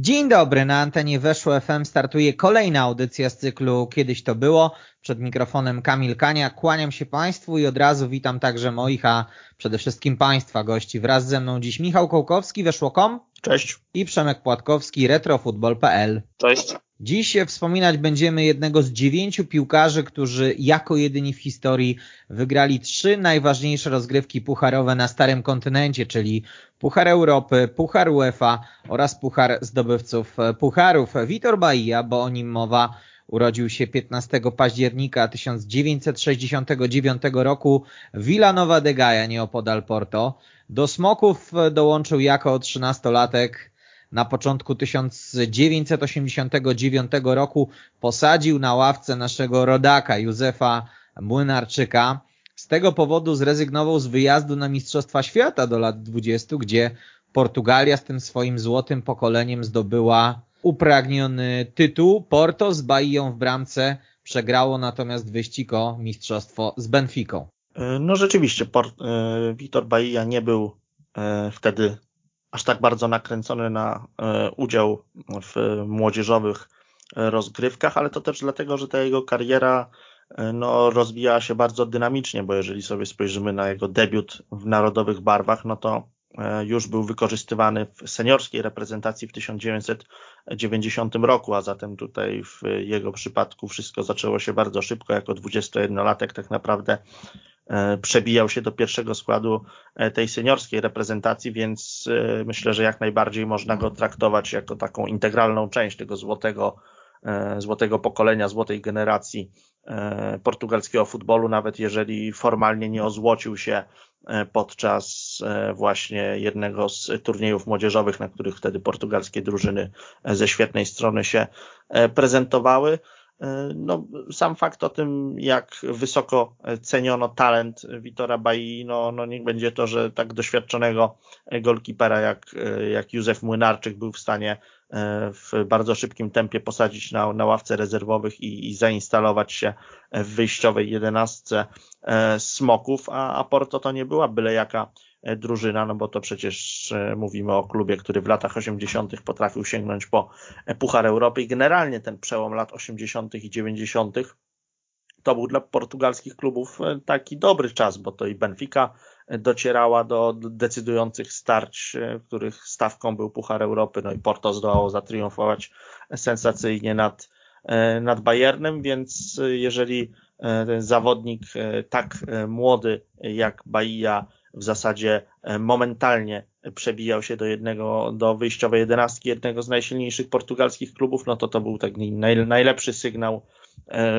Dzień dobry, na antenie Weszło FM startuje kolejna audycja z cyklu Kiedyś to było. Przed mikrofonem Kamil Kania. Kłaniam się Państwu i od razu witam także moich, a przede wszystkim Państwa gości. Wraz ze mną dziś Michał Kołkowski, Weszło.com. Cześć. I Przemek Płatkowski, retrofutbol.pl. Cześć. Dziś wspominać będziemy jednego z dziewięciu piłkarzy, którzy jako jedyni w historii wygrali trzy najważniejsze rozgrywki pucharowe na starym kontynencie, czyli Puchar Europy, Puchar UEFA oraz Puchar zdobywców pucharów. Vitor Bahia, bo o nim mowa, urodził się 15 października 1969 roku w Villanova de Gaia, nieopodal Porto. Do Smoków dołączył jako 13-latek na początku 1989 roku posadził na ławce naszego rodaka Józefa Młynarczyka. Z tego powodu zrezygnował z wyjazdu na Mistrzostwa Świata do lat 20, gdzie Portugalia z tym swoim złotym pokoleniem zdobyła upragniony tytuł. Porto z Bahią w bramce przegrało natomiast wyścig o mistrzostwo z Benficą. No rzeczywiście, Vitor Bahia nie był wtedy aż tak bardzo nakręcony na udział w młodzieżowych rozgrywkach, ale to też dlatego, że ta jego kariera no, rozwijała się bardzo dynamicznie, bo jeżeli sobie spojrzymy na jego debiut w narodowych barwach, no to już był wykorzystywany w seniorskiej reprezentacji w 1990 roku, a zatem tutaj w jego przypadku wszystko zaczęło się bardzo szybko. Jako 21-latek tak naprawdę przebijał się do pierwszego składu tej seniorskiej reprezentacji, więc myślę, że jak najbardziej można go traktować jako taką integralną część tego złotego, złotego pokolenia, złotej generacji portugalskiego futbolu, nawet jeżeli formalnie nie ozłocił się podczas właśnie jednego z turniejów młodzieżowych, na których wtedy portugalskie drużyny ze świetnej strony się prezentowały. No, sam fakt o tym, jak wysoko ceniono talent Witora Bai, no, no niech będzie to, że tak doświadczonego golkipera jak, jak Józef Młynarczyk był w stanie w bardzo szybkim tempie posadzić na, na ławce rezerwowych i, i zainstalować się w wyjściowej jedenastce Smoków, a, a Porto to nie była byle jaka drużyna, no bo to przecież mówimy o klubie, który w latach 80. potrafił sięgnąć po Puchar Europy i generalnie ten przełom lat 80. i 90. to był dla portugalskich klubów taki dobry czas, bo to i Benfica docierała do decydujących starć, w których stawką był Puchar Europy, no i Porto zdołało zatriumfować sensacyjnie nad, nad Bayernem, więc jeżeli ten zawodnik tak młody jak Bahia w zasadzie momentalnie przebijał się do jednego, do wyjściowej jedenastki jednego z najsilniejszych portugalskich klubów, no to to był taki naj, najlepszy sygnał,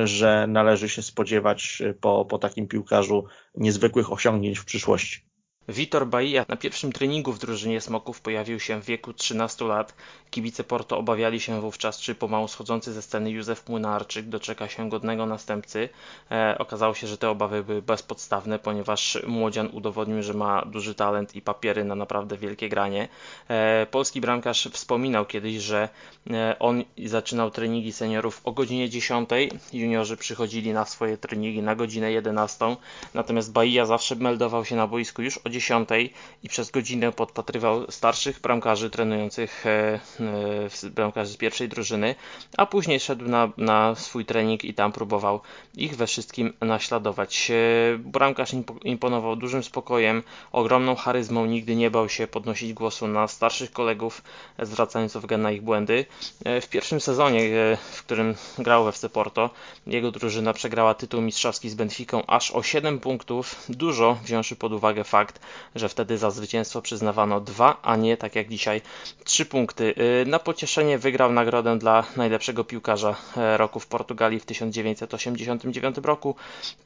że należy się spodziewać po, po takim piłkarzu niezwykłych osiągnięć w przyszłości. Vitor Bahia na pierwszym treningu w drużynie Smoków pojawił się w wieku 13 lat. Kibice Porto obawiali się wówczas, czy pomału schodzący ze sceny Józef Młynarczyk doczeka się godnego następcy. E, okazało się, że te obawy były bezpodstawne, ponieważ młodzian udowodnił, że ma duży talent i papiery na naprawdę wielkie granie. E, polski bramkarz wspominał kiedyś, że e, on zaczynał treningi seniorów o godzinie 10, juniorzy przychodzili na swoje treningi na godzinę 11, natomiast Bahia zawsze meldował się na boisku już o 10 i przez godzinę podpatrywał starszych bramkarzy trenujących bramkarzy z pierwszej drużyny, a później szedł na, na swój trening i tam próbował ich we wszystkim naśladować. Bramkarz imponował dużym spokojem, ogromną charyzmą, nigdy nie bał się podnosić głosu na starszych kolegów, zwracając uwagę na ich błędy. W pierwszym sezonie, w którym grał w FC Porto, jego drużyna przegrała tytuł mistrzowski z Benficą aż o 7 punktów, dużo wziąwszy pod uwagę fakt, że wtedy za zwycięstwo przyznawano dwa, a nie tak jak dzisiaj trzy punkty. Na pocieszenie wygrał nagrodę dla najlepszego piłkarza roku w Portugalii w 1989 roku.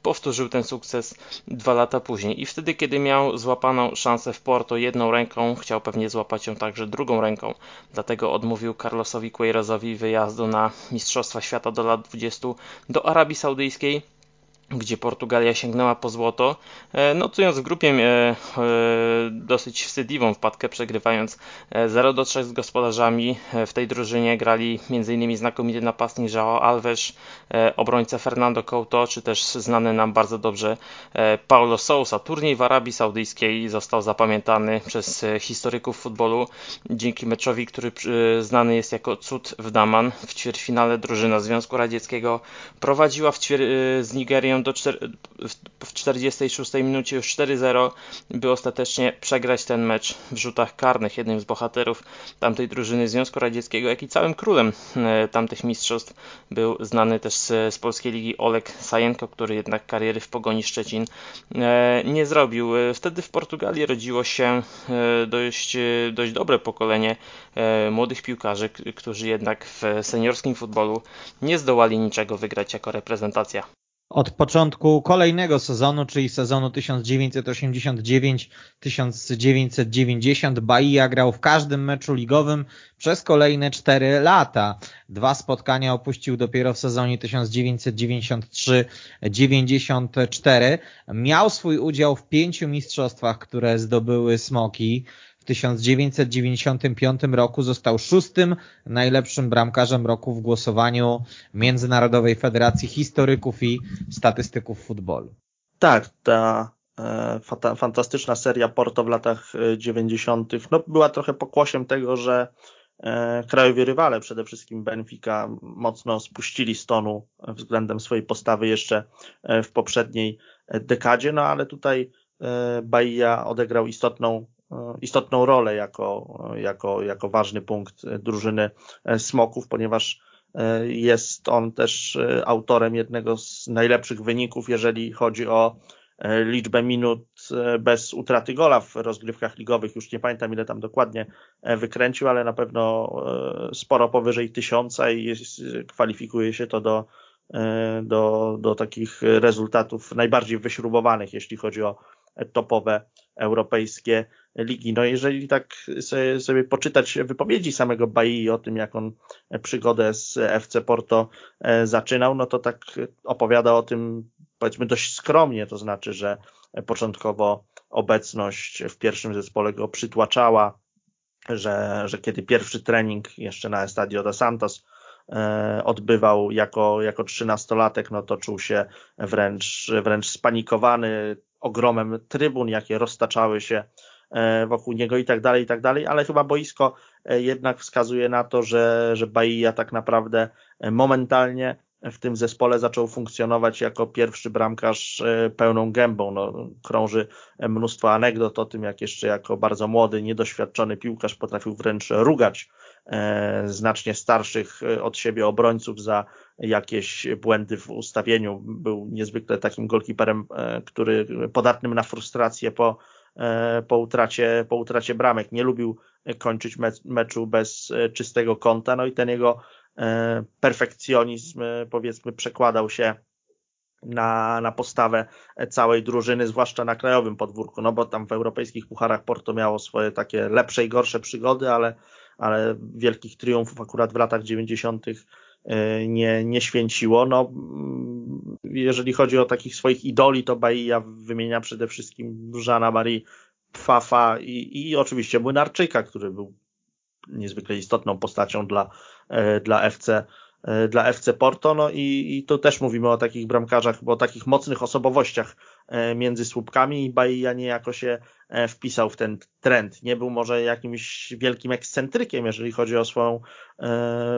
Powtórzył ten sukces dwa lata później i wtedy, kiedy miał złapaną szansę w Porto jedną ręką, chciał pewnie złapać ją także drugą ręką. Dlatego odmówił Carlosowi Queirozowi wyjazdu na Mistrzostwa Świata do lat 20 do Arabii Saudyjskiej gdzie Portugalia sięgnęła po złoto, e, notując w grupie e, e, dosyć wstydliwą wpadkę, przegrywając 0 do 3 z gospodarzami. W tej drużynie grali m.in. znakomity napastnik João Alves, obrońca Fernando Couto, czy też znany nam bardzo dobrze Paulo Sousa. Turniej w Arabii Saudyjskiej został zapamiętany przez historyków futbolu dzięki meczowi, który znany jest jako cud w Daman. W ćwierćfinale drużyna Związku Radzieckiego prowadziła w z Nigerią do w 46 minucie już 4-0, by ostatecznie przegrać ten mecz w rzutach karnych. Jednym z bohaterów tamtej drużyny Związku Radzieckiego, jak i całym królem e, tamtych mistrzostw był znany też z, z polskiej ligi Olek Sajenko, który jednak kariery w Pogoni Szczecin e, nie zrobił. E, wtedy w Portugalii rodziło się dość, dość dobre pokolenie młodych piłkarzy, którzy jednak w seniorskim futbolu nie zdołali niczego wygrać jako reprezentacja. Od początku kolejnego sezonu, czyli sezonu 1989-1990, Bahia grał w każdym meczu ligowym przez kolejne 4 lata. Dwa spotkania opuścił dopiero w sezonie 1993-94. Miał swój udział w pięciu mistrzostwach, które zdobyły Smoki. 1995 roku został szóstym najlepszym bramkarzem roku w głosowaniu Międzynarodowej Federacji Historyków i Statystyków Futbolu. Tak, ta e, fantastyczna seria Porto w latach 90. E, no, była trochę pokłosiem tego, że e, krajowi rywale, przede wszystkim Benfica, mocno spuścili stonu względem swojej postawy jeszcze e, w poprzedniej dekadzie, no ale tutaj e, Bahia odegrał istotną E, istotną rolę jako, jako, jako ważny punkt drużyny e, Smoków, ponieważ e, jest on też autorem jednego z najlepszych wyników, jeżeli chodzi o liczbę minut bez utraty gola w rozgrywkach ligowych. Już nie pamiętam ile tam dokładnie wykręcił, ale na pewno sporo powyżej tysiąca i jest, kwalifikuje się to do, do, do takich rezultatów najbardziej wyśrubowanych, jeśli chodzi o topowe europejskie ligi. No jeżeli tak sobie, sobie poczytać wypowiedzi samego Bai o tym, jak on przygodę z FC Porto e, zaczynał, no to tak opowiada o tym powiedzmy dość skromnie, to znaczy, że początkowo obecność w pierwszym zespole go przytłaczała, że, że kiedy pierwszy trening jeszcze na Estadio de Santos e, odbywał jako, jako trzynastolatek, no to czuł się wręcz, wręcz spanikowany ogromem trybun, jakie roztaczały się E, wokół niego i tak dalej, i tak dalej, ale chyba boisko e, jednak wskazuje na to, że, że Bahia tak naprawdę e, momentalnie w tym zespole zaczął funkcjonować jako pierwszy bramkarz pełną gębą. No, krąży mnóstwo anegdot o tym, jak jeszcze jako bardzo młody, niedoświadczony piłkarz potrafił wręcz rugać znacznie starszych od siebie obrońców za jakieś błędy w ustawieniu. Był niezwykle takim golkiperem, e, który podatnym na frustrację po E, po utracie, po utracie bramek. Nie lubił kończyć meczu bez e, czystego kąta, no i ten jego e, perfekcjonizm powiedzmy przekładał się na, na postawę całej drużyny, zwłaszcza na krajowym podwórku, no bo tam w europejskich pucharach Porto miało swoje takie lepsze i gorsze przygody, ale, ale wielkich triumfów akurat w latach 90 E, nie, nie święciło. No, mm, jeżeli chodzi o takich swoich idoli, to Bahia wymienia przede wszystkim Żana Marii Pfafa i, i oczywiście Młynarczyka, który był niezwykle istotną postacią dla, e, dla FC e, dla FC Porto, no i, i tu też mówimy o takich bramkarzach, o takich mocnych osobowościach między słupkami i Bahia niejako się wpisał w ten trend. Nie był może jakimś wielkim ekscentrykiem, jeżeli chodzi o swoją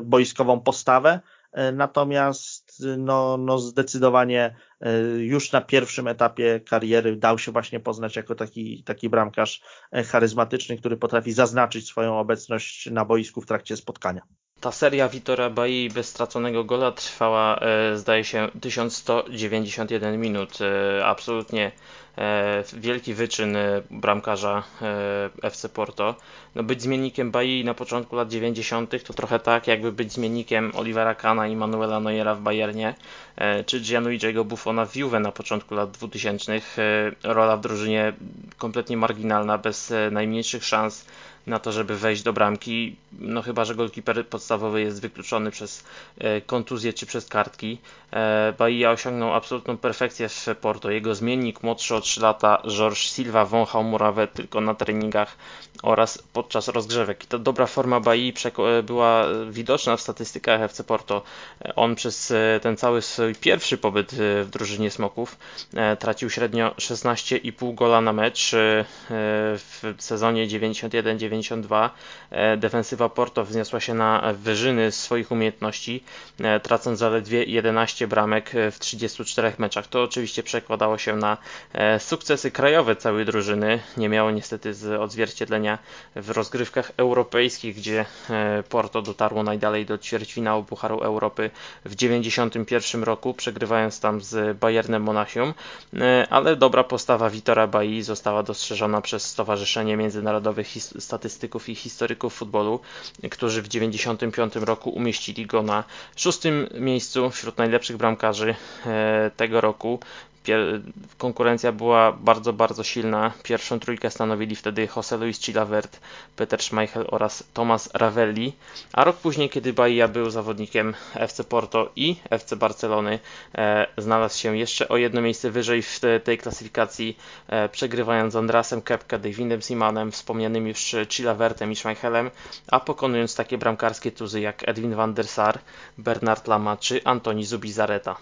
boiskową postawę, natomiast no, no zdecydowanie już na pierwszym etapie kariery dał się właśnie poznać jako taki, taki bramkarz charyzmatyczny, który potrafi zaznaczyć swoją obecność na boisku w trakcie spotkania. Ta seria Vitora Bai bez straconego gola trwała, e, zdaje się, 1191 minut. E, absolutnie e, wielki wyczyn bramkarza FC Porto. No być zmiennikiem Bai na początku lat 90. to trochę tak, jakby być zmiennikiem Olivera Kana i Manuela Neuera w Bayernie, czy Gianluigiego Buffona w Juve na początku lat 2000. Rola w drużynie kompletnie marginalna, bez najmniejszych szans na to, żeby wejść do bramki, no chyba, że golkiper podstawowy jest wykluczony przez e, kontuzję czy przez kartki. E, Bahia osiągnął absolutną perfekcję w Porto. Jego zmiennik młodszy o 3 lata, George Silva, wąchał murawę tylko na treningach oraz podczas rozgrzewek. I to dobra forma Bahii e, była widoczna w statystykach FC Porto. On przez ten cały swój pierwszy pobyt w drużynie Smoków tracił średnio 16,5 gola na mecz w sezonie 91-92 92 e, defensywa Porto wzniosła się na wyżyny swoich umiejętności, e, tracąc zaledwie 11 bramek w 34 meczach. To oczywiście przekładało się na e, sukcesy krajowe całej drużyny. Nie miało niestety odzwierciedlenia w rozgrywkach europejskich, gdzie Porto dotarło najdalej do ćwierćfinału Pucharu Europy w 91 roku, przegrywając tam z Bayernem Monachium, ale dobra postawa Vitora Bai została dostrzeżona przez Stowarzyszenie Międzynarodowych Statystyków statystyków i historyków futbolu, którzy w 1995 roku umieścili go na szóstym miejscu wśród najlepszych bramkarzy e, tego roku. Konkurencja była bardzo, bardzo silna. Pierwszą trójkę stanowili wtedy José Luis Chilavert, Peter Schmeichel oraz Thomas Ravelli, a rok później, kiedy Bahia był zawodnikiem FC Porto i FC Barcelony, e, znalazł się jeszcze o jedno miejsce wyżej w tej klasyfikacji, e, przegrywając z Andrasem Kepka, Davidem Simanem, wspomnianym już Chilavertem i Schmeichelem, a pokonując takie bramkarskie tuzy jak Edwin van der Sar, Bernard Lama czy Antoni Zubizarreta.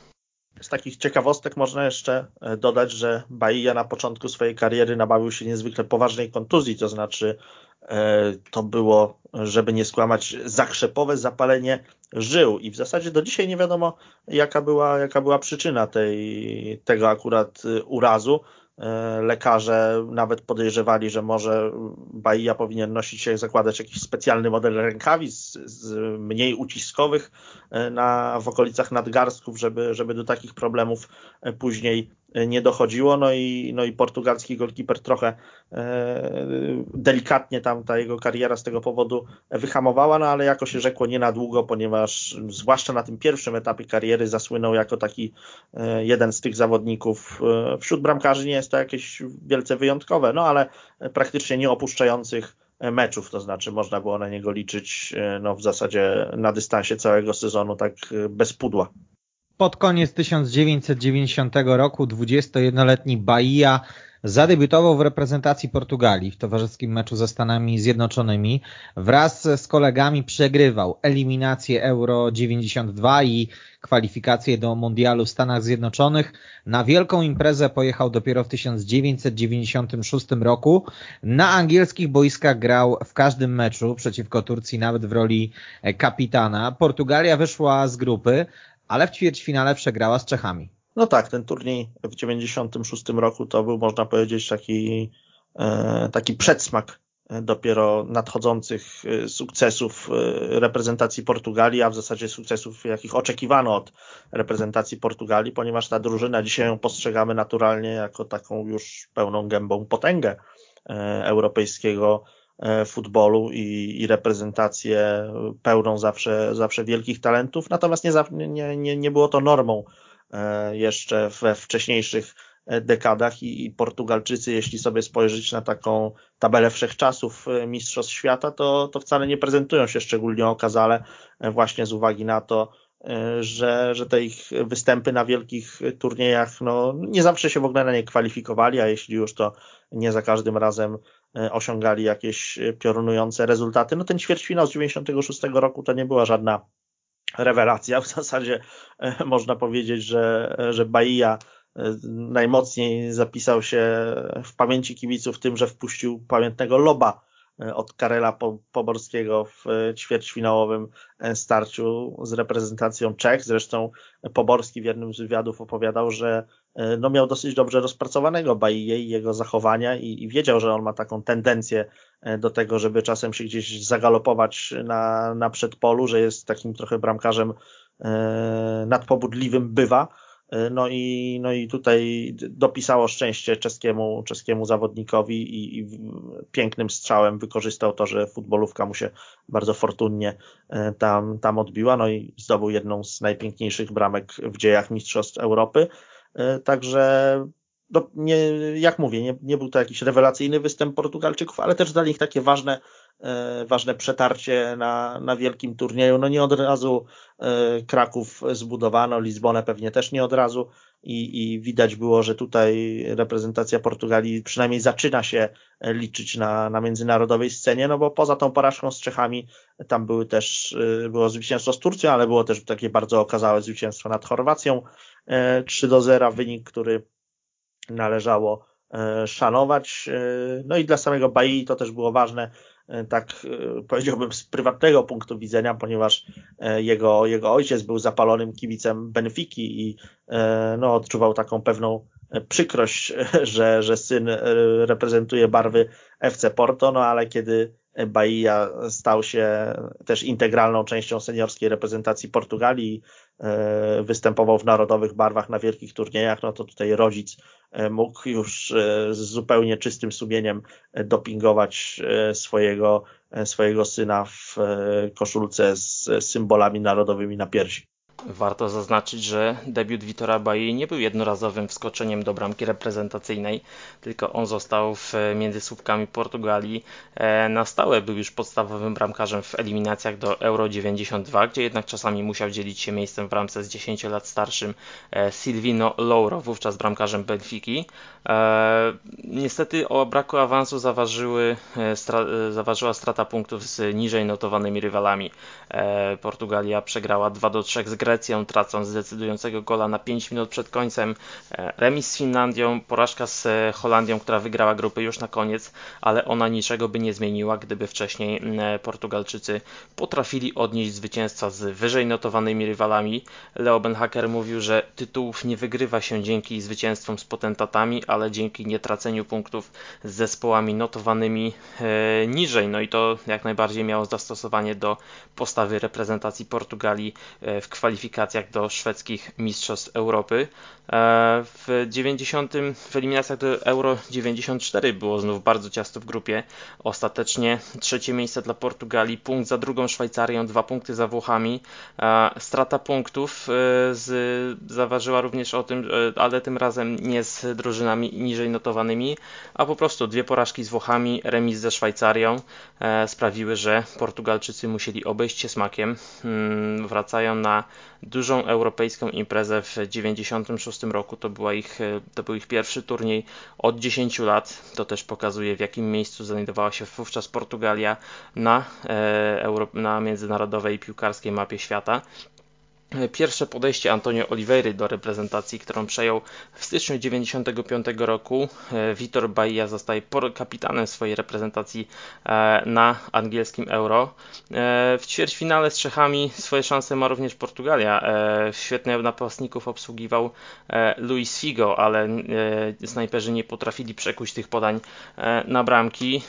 Z takich ciekawostek można jeszcze e, dodać, że Bahia na początku swojej kariery nabawił się niezwykle poważnej kontuzji, to znaczy e, to było, żeby nie skłamać, zakrzepowe zapalenie żył i w zasadzie do dzisiaj nie wiadomo jaka była, jaka była przyczyna tej, tego akurat e, urazu. E, lekarze nawet podejrzewali, że może Bahia powinien nosić się, zakładać jakiś specjalny model rękawic z mniej uciskowych e, na, w okolicach nadgarstków, żeby, żeby do takich problemów e, później nie dochodziło, no i, no i portugalski golkiper trochę e, delikatnie tam ta jego kariera z tego powodu wyhamowała, no ale jako się rzekło nie na długo, ponieważ zwłaszcza na tym pierwszym etapie kariery zasłynął jako taki e, jeden z tych zawodników e, wśród bramkarzy nie jest to jakieś wielce wyjątkowe, no ale praktycznie nie opuszczających meczów, to znaczy można było na niego liczyć no, w zasadzie na dystansie całego sezonu tak bez pudła. Pod koniec 1990 roku 21-letni Bahia zadebiutował w reprezentacji Portugalii w towarzyskim meczu ze Stanami Zjednoczonymi. Wraz z kolegami przegrywał eliminację Euro 92 i kwalifikacje do Mundialu w Stanach Zjednoczonych. Na wielką imprezę pojechał dopiero w 1996 roku. Na angielskich boiskach grał w każdym meczu przeciwko Turcji, nawet w roli kapitana. Portugalia wyszła z grupy, ale w ćwierćfinale przegrała z Czechami. No tak, ten turniej w 96 roku to był, można powiedzieć, taki, e, taki przedsmak dopiero nadchodzących e, sukcesów e, reprezentacji Portugalii, a w zasadzie sukcesów, jakich oczekiwano od reprezentacji Portugalii, ponieważ ta drużyna dzisiaj ją postrzegamy naturalnie jako taką już pełną gębą potęgę europejskiego E, futbolu i, i reprezentację pełną zawsze, zawsze wielkich talentów, natomiast nie, nie, nie, nie było to normą e, jeszcze we wcześniejszych e, dekadach i, i Portugalczycy, jeśli sobie spojrzeć na taką tabelę wszechczasów Mistrzostw Świata, to, to wcale nie prezentują się szczególnie okazale właśnie z uwagi na to, że, że te ich występy na wielkich turniejach no, nie zawsze się w ogóle na nie kwalifikowali, a jeśli już to nie za każdym razem E, osiągali jakieś e, piorunujące rezultaty. No ten ćwierćfinał z 96 roku to nie była żadna rewelacja. W zasadzie e, można powiedzieć, że, że Bahia najmocniej zapisał się w pamięci kibiców tym, że wpuścił pamiętnego loba od Karela Poborskiego w ćwierćfinałowym starciu z reprezentacją Czech. Zresztą Poborski w jednym z wywiadów opowiadał, że no miał dosyć dobrze rozpracowanego Bailly i jego zachowania i, i, wiedział, że on ma taką tendencję do tego, żeby czasem się gdzieś zagalopować na, na przedpolu, że jest takim trochę bramkarzem nadpobudliwym bywa E, no i, no i tutaj dopisało szczęście czeskiemu, czeskiemu zawodnikowi i, i pięknym strzałem wykorzystał to, że futbolówka mu się bardzo fortunnie e, tam, tam odbiła, no i zdobył jedną z najpiękniejszych bramek w dziejach Mistrzostw Europy. E, także no, nie, jak mówię, nie, nie był to jakiś rewelacyjny występ Portugalczyków, ale też dla nich takie ważne, e, ważne przetarcie na, na wielkim turnieju. No nie od razu e, Kraków zbudowano, Lizbonę pewnie też nie od razu i, i widać było, że tutaj reprezentacja Portugalii przynajmniej zaczyna się liczyć na, na międzynarodowej scenie, no bo poza tą porażką z Czechami tam były też, e, było zwycięstwo z Turcją, ale było też takie bardzo okazałe zwycięstwo nad Chorwacją 3 do 0, wynik, który należało e, szanować. E, no i dla samego Bai to też było ważne, e, tak powiedziałbym z prywatnego punktu widzenia, ponieważ jego, jego ojciec był zapalonym kibicem Benfiki i no, odczuwał taką pewną przykrość, że, że syn reprezentuje barwy FC Porto, no ale kiedy Bahia stał się też integralną częścią seniorskiej reprezentacji Portugalii, występował w narodowych barwach na wielkich turniejach, no to tutaj rodzic E, mógł już e, z zupełnie czystym sumieniem e, dopingować swojego, swojego syna w koszulce z symbolami narodowymi na piersi. Warto zaznaczyć, że debiut Vitora Bailly nie był jednorazowym wskoczeniem do bramki reprezentacyjnej, tylko on został w, między słupkami Portugalii e, na stałe. Był już podstawowym bramkarzem w eliminacjach do Euro 92, gdzie jednak czasami musiał dzielić się miejscem w bramce z 10 lat starszym e, Silvino Louro, wówczas bramkarzem Benfiki. E, niestety o braku awansu zaważyły, zaważyła strata punktów z niżej notowanymi rywalami. Portugalia przegrała 2 do 3 z Grecją, tracąc decydującego gola na 5 minut przed końcem, e, remis z Finlandią, porażka z e, Holandią, która wygrała grupy już na koniec, ale ona niczego by nie zmieniła, gdyby wcześniej e, Portugalczycy potrafili odnieść zwycięstwa z wyżej notowanymi rywalami. Leo Benhaker mówił, że tytułów nie wygrywa się dzięki zwycięstwom z potentatami, ale dzięki nietraceniu punktów z zespołami notowanymi niżej. No i to jak najbardziej miało zastosowanie do postawy reprezentacji Portugalii w kwalifikacji kwalifikacjach do szwedzkich Mistrzostw Europy. E, w 90, w eliminacjach do Euro 94 było znów bardzo ciasto w grupie. Ostatecznie trzecie miejsce dla Portugalii, punkt za drugą Szwajcarią, dwa punkty za Włochami. E, strata punktów e, z, zaważyła również o tym, ale tym razem nie z drużynami niżej notowanymi, a po prostu dwie porażki z Włochami, remis ze Szwajcarią sprawiły, że Portugalczycy musieli obejść się smakiem. Mm, wracają na dużą europejską imprezę w 96 roku. To, była ich, to był ich pierwszy turniej od 10 lat. To też pokazuje w jakim miejscu znajdowała się wówczas Portugalia na, e, na międzynarodowej piłkarskiej mapie świata. Pierwsze podejście Antonio Oliveira do reprezentacji, którą przejął w styczniu 1995 roku. E, Vitor Bahia zostaje kapitanem swojej reprezentacji e, na angielskim Euro. E, w ćwierćfinale z Czechami swoje szanse ma również Portugalia. Świetnie napastników obsługiwał Luis Figo, ale snajperzy nie potrafili przekuć tych podań na bramki.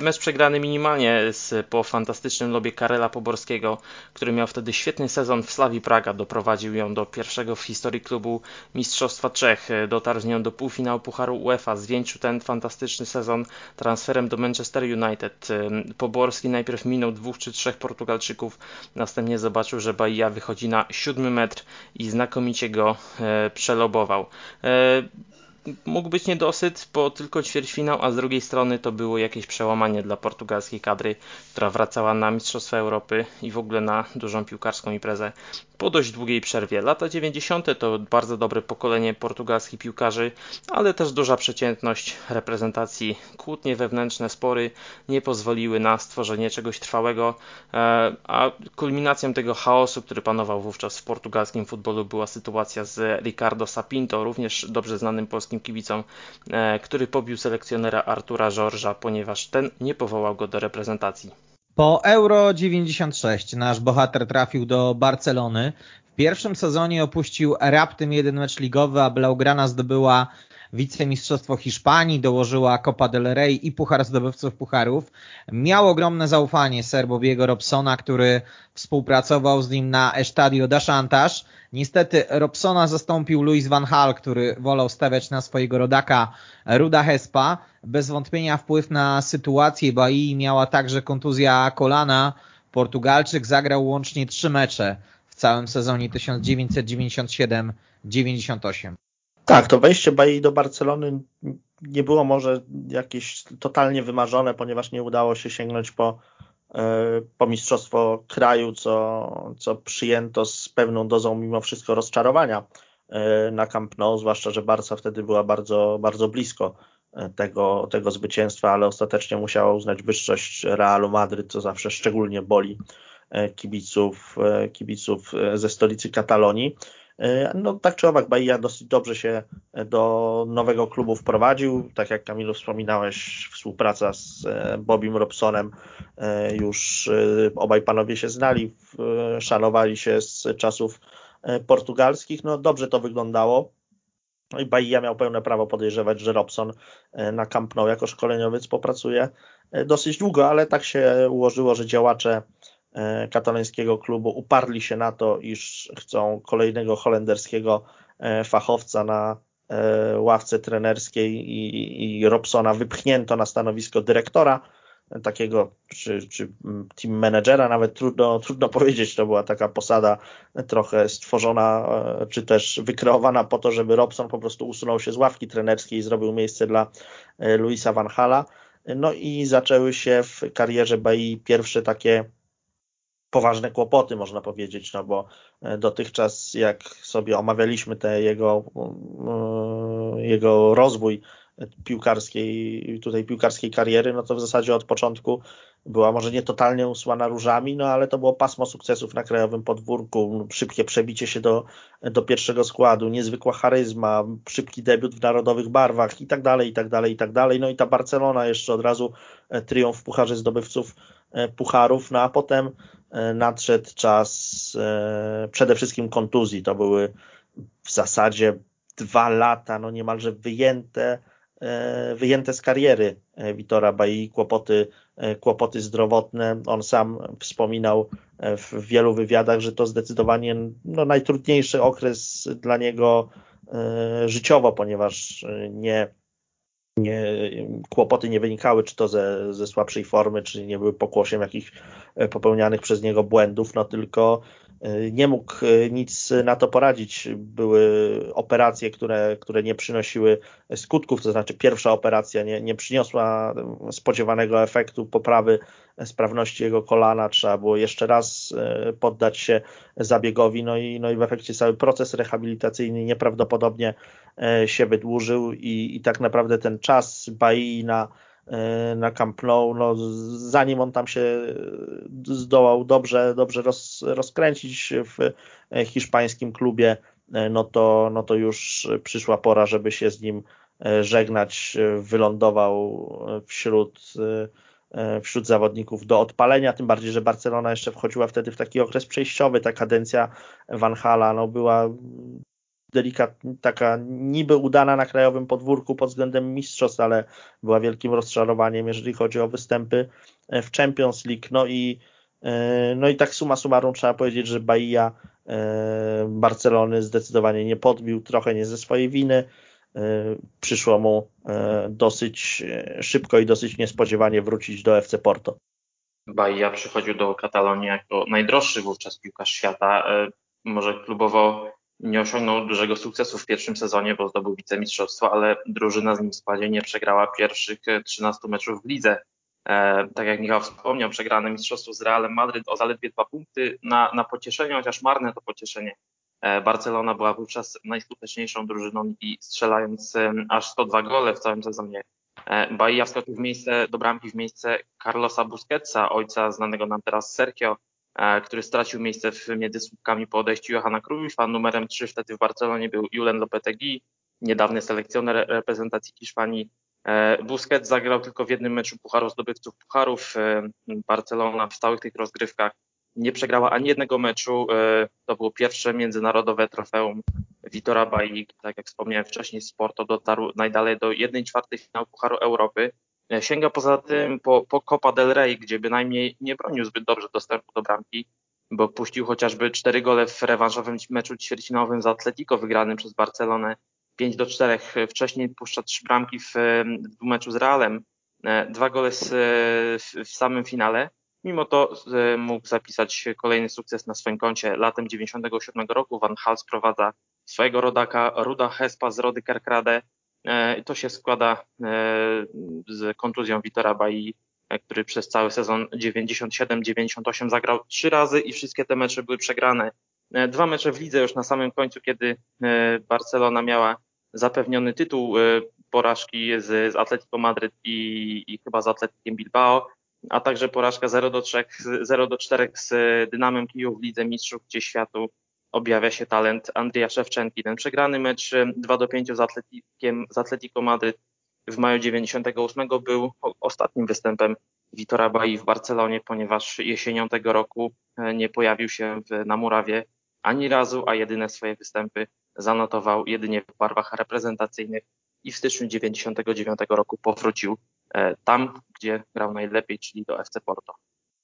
Mecz przegrany minimalnie po fantastycznym lobie Karela Poborskiego, który miał wtedy świetny sezon w Slawii Praga Doprowadził ją do pierwszego w historii klubu Mistrzostwa Czech. Dotarł z nią do półfinału Pucharu UEFA. Zwieńczył ten fantastyczny sezon transferem do Manchester United. Poborski najpierw minął dwóch czy trzech Portugalczyków, następnie zobaczył, że Bahia wychodzi na siódmy metr i znakomicie go e, przelobował. Mógł być niedosyt, bo tylko ćwierćfinał, a z drugiej strony to było jakieś przełamanie dla portugalskiej kadry, która wracała na Mistrzostwa Europy i w ogóle na dużą piłkarską imprezę po dość długiej przerwie. Lata 90. to bardzo dobre pokolenie portugalskich piłkarzy, ale też duża przeciętność reprezentacji. Kłótnie wewnętrzne, spory nie pozwoliły na stworzenie czegoś trwałego, e, a kulminacją tego chaosu, który panował wówczas w portugalskim futbolu była sytuacja z Ricardo Sapinto, również dobrze znanym polskim polskim kibicom, który pobił selekcjonera Artura Żorża, ponieważ ten nie powołał go do reprezentacji. Po Euro 96 nasz bohater trafił do Barcelony. W pierwszym sezonie opuścił raptem jeden mecz ligowy, a Blaugrana zdobyła wicemistrzostwo Hiszpanii, dołożyła Copa del Rey i Puchar Zdobywców Pucharów. Miał ogromne zaufanie Serbobiego Robsona, który współpracował z nim na Estadio da Chantas. Niestety Robsona zastąpił Luis van Hal, który wolał stawiać na swojego rodaka Ruda Hespa. Bez wątpienia wpływ na sytuację Bahii miała także kontuzja kolana. Portugalczyk zagrał łącznie trzy mecze w całym sezonie 1997-98. Tak, to wejście Bahii do Barcelony nie było może jakieś totalnie wymarzone, ponieważ nie udało się sięgnąć po, e, po mistrzostwo kraju, co, co przyjęto z pewną dozą mimo wszystko rozczarowania e, na Camp Nou, zwłaszcza, że Barca wtedy była bardzo, bardzo blisko e, tego, tego zwycięstwa, ale ostatecznie musiała uznać wyższość Realu Madryt, co zawsze szczególnie boli kibiców, kibiców ze stolicy Katalonii. E, no tak czy owak, Bahia dosyć dobrze się do nowego klubu wprowadził. Tak jak Kamilu wspominałeś, współpraca z e, Bobim Robsonem e, już obaj panowie się znali, szanowali się z czasów portugalskich. No dobrze to wyglądało. No i Bahia miał pełne prawo podejrzewać, że Robson na Camp Nou jako szkoleniowiec popracuje dosyć długo, ale tak się ułożyło, że działacze E, katalońskiego klubu. Uparli się na to, iż chcą kolejnego holenderskiego e, fachowca na e, ławce trenerskiej i, i Robsona. Wypchnięto na stanowisko dyrektora takiego, czy, czy team managera, nawet. Trudno, trudno powiedzieć, to była taka posada trochę stworzona, czy też wykreowana po to, żeby Robson po prostu usunął się z ławki trenerskiej i zrobił miejsce dla Luisa Van Hala. No i zaczęły się w karierze Bai pierwsze takie poważne kłopoty, można powiedzieć, no bo e, dotychczas jak sobie omawialiśmy te jego, e, jego rozwój piłkarskiej, tutaj piłkarskiej kariery, no to w zasadzie od początku była może nie totalnie usłana różami, no ale to było pasmo sukcesów na krajowym podwórku, szybkie przebicie się do, do pierwszego składu, niezwykła charyzma, szybki debiut w narodowych barwach i tak dalej, i tak dalej, i tak dalej. No i ta Barcelona jeszcze od razu e, triumf w Pucharze Zdobywców Pucharów, no a potem E, nadszedł czas e, przede wszystkim kontuzji. To były w zasadzie dwa lata, no niemalże wyjęte, e, wyjęte z kariery Witora Bai, kłopoty, kłopoty zdrowotne. On sam wspominał w wielu wywiadach, że to zdecydowanie no, najtrudniejszy okres dla niego życiowo, ponieważ nie nie, kłopoty nie wynikały czy to ze, ze słabszej formy, czy nie były pokłosiem jakichś e, popełnianych przez niego błędów, no tylko nie mógł e, nic na to poradzić. Były operacje, które, które nie przynosiły skutków, to znaczy pierwsza operacja nie, nie przyniosła spodziewanego efektu poprawy sprawności jego kolana, trzeba było jeszcze raz poddać się zabiegowi, no i, no i w efekcie cały proces rehabilitacyjny nieprawdopodobnie się wydłużył i, i tak naprawdę ten czas Bai na, e, na Camp Nou, no, zanim on tam się zdołał dobrze, dobrze roz, rozkręcić w hiszpańskim klubie, e, no to, no to już przyszła pora, żeby się z nim e, żegnać. Wylądował wśród, wśród zawodników do odpalenia, tym bardziej, że Barcelona jeszcze wchodziła wtedy w taki okres przejściowy. Ta kadencja Van Hala no, była delikatna, taka niby udana na krajowym podwórku pod względem mistrzostw, ale była wielkim rozczarowaniem, jeżeli chodzi o występy w Champions League. No i, e, no i tak suma summarum trzeba powiedzieć, że Bahia e, Barcelony zdecydowanie nie podbił, trochę nie ze swojej winy. E, przyszło mu dosyć szybko i dosyć niespodziewanie wrócić do FC Porto. Bahia przychodził do Katalonii jako najdroższy wówczas piłkarz świata. Może klubowo nie osiągnął dużego sukcesu w pierwszym sezonie, bo zdobył wicemistrzostwo, ale drużyna z nim w składzie nie przegrała pierwszych 13 meczów w lidze. E, tak jak Michał wspomniał, przegrane mistrzostwo z Realem Madryt o zaledwie dwa punkty na, na pocieszenie, chociaż marne to pocieszenie. E, Barcelona była wówczas najskuteczniejszą drużyną i strzelając e, aż 102 gole w całym sezonie. E, Bahia wskoczył w miejsce, do bramki w miejsce Carlosa Busquetsa, ojca znanego nam teraz Sergio, który stracił miejsce w między słupkami po odejściu Johana Cruyffa. Numerem 3 wtedy w Barcelonie był Julen Lopetegui. niedawny selekcjoner reprezentacji Hiszpanii. Busquets zagrał tylko w jednym meczu Pucharu zdobywców Pucharów. Barcelona w stałych tych rozgrywkach nie przegrała ani jednego meczu. To było pierwsze międzynarodowe trofeum Vitora Bailly. Tak jak wspomniałem wcześniej, Sporto dotarł najdalej do 1 czwartej finału Pucharu Europy. Sięga poza tym po, po Copa del Rey, gdzie bynajmniej nie bronił zbyt dobrze dostępu do bramki, bo puścił chociażby cztery gole w rewanżowym meczu ćwierćfinałowym z Atletico wygranym przez Barcelonę 5 do 4. Wcześniej puszcza trzy bramki w, w meczu z Realem, e, dwa gole z, w, w samym finale. Mimo to e, mógł zapisać kolejny sukces na swoim koncie. Latem 97 roku Van Hal sprowadza swojego rodaka Ruda Hespa z Rody Kerkrade E, to się składa e, z kontuzją Witora Bai, e, który przez cały sezon 97-98 zagrał trzy razy i wszystkie te mecze były przegrane. Dwa mecze w lidze już na samym końcu, kiedy Barcelona miała zapewniony tytuł porażki z, z Atletico Madryt i, i chyba z Atletikiem Bilbao, a także porażka 0 do 3, 0 do 4 z Dynamem Kijów w Lidze Mistrzów, gdzie światu objawia się talent Andrija Szewczenki. Ten przegrany mecz 2 do 5 z, Atletikiem, z Atletico Madryt w maju 98 był ostatnim występem Vitora Bai w Barcelonie, ponieważ jesienią tego roku e, nie pojawił się w, na murawie ani razu, a jedyne swoje występy zanotował jedynie w barwach reprezentacyjnych i w styczniu 99 roku powrócił e, tam, gdzie grał najlepiej, czyli do FC Porto.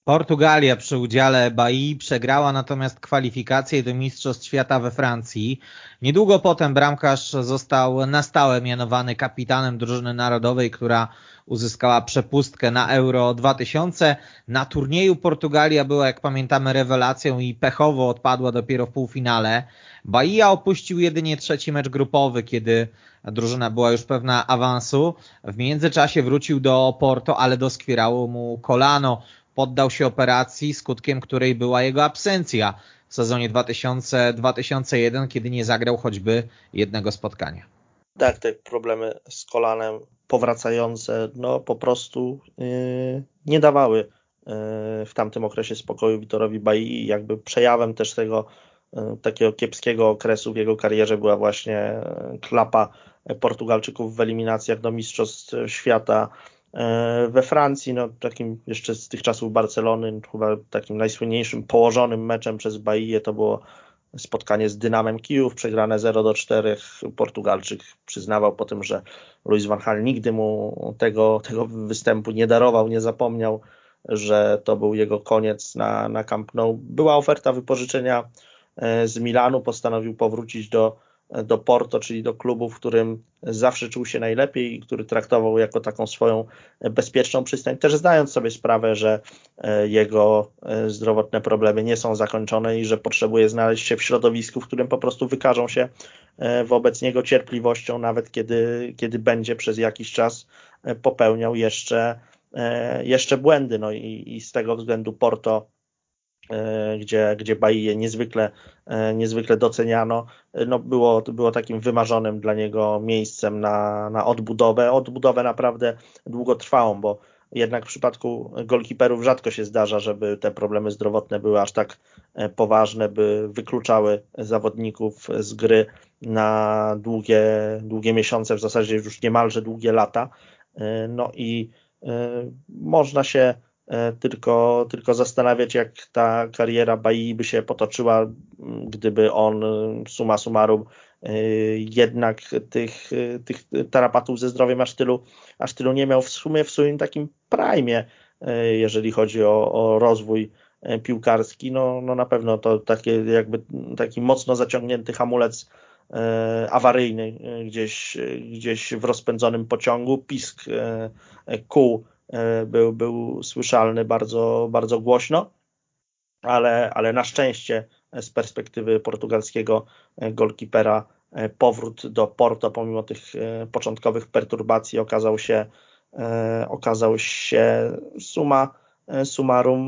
Portugalia przy udziale Bai przegrała natomiast kwalifikacje do Mistrzostw Świata we Francji. Niedługo potem bramkarz został na stałe mianowany kapitanem drużyny narodowej, która uzyskała przepustkę na Euro 2000. Na turnieju Portugalia była, jak pamiętamy, rewelacją i pechowo odpadła dopiero w półfinale. Bahia opuścił jedynie trzeci mecz grupowy, kiedy drużyna była już pewna awansu. W międzyczasie wrócił do Porto, ale doskwierało mu kolano poddał się operacji, skutkiem której była jego absencja w sezonie 2000-2001, kiedy nie zagrał choćby jednego spotkania. Tak, te problemy z kolanem powracające, no po prostu yy, nie dawały yy, w tamtym okresie spokoju Witorowi Bai. Jakby przejawem też tego yy, takiego kiepskiego okresu w jego karierze była właśnie yy, klapa Portugalczyków w eliminacjach do Mistrzostw Świata we Francji, no takim jeszcze z tych czasów Barcelony, chyba takim najsłynniejszym położonym meczem przez Bailly to było spotkanie z Dynamem Kijów, przegrane 0 do 4. Portugalczyk przyznawał po tym, że Luis van Gaal nigdy mu tego, tego występu nie darował, nie zapomniał, że to był jego koniec na, na Camp Nou. Była oferta wypożyczenia e, z Milanu, postanowił powrócić do do Porto, czyli do klubu, w którym zawsze czuł się najlepiej i który traktował jako taką swoją bezpieczną przystań, też zdając sobie sprawę, że e, jego e, zdrowotne problemy nie są zakończone i że potrzebuje znaleźć się w środowisku, w którym po prostu wykażą się e, wobec niego cierpliwością, nawet kiedy, kiedy będzie przez jakiś czas popełniał jeszcze, jeszcze błędy. No i, i z tego względu Porto gdzie, gdzie Bahia niezwykle, e, niezwykle doceniano, e, no było, było takim wymarzonym dla niego miejscem na, na odbudowę. Odbudowę naprawdę długotrwałą, bo jednak w przypadku golkiperów rzadko się zdarza, żeby te problemy zdrowotne były aż tak poważne, by wykluczały zawodników z gry na długie, długie miesiące, w zasadzie już niemalże długie lata. No i można się E, tylko, tylko zastanawiać, jak ta kariera Bai by się potoczyła, gdyby on suma summarum e, jednak tych, tych tarapatów ze zdrowiem aż tylu, aż tylu nie miał. W sumie w swoim takim prime, e, jeżeli chodzi o, o rozwój piłkarski, no, no na pewno to takie jakby taki mocno zaciągnięty hamulec awaryjny gdzieś, gdzieś w rozpędzonym pociągu, pisk kół E, był, był słyszalny bardzo, bardzo głośno, ale, ale na szczęście z perspektywy portugalskiego e, golkipera e, powrót do Porto pomimo tych początkowych perturbacji okazał się okazał się suma summarum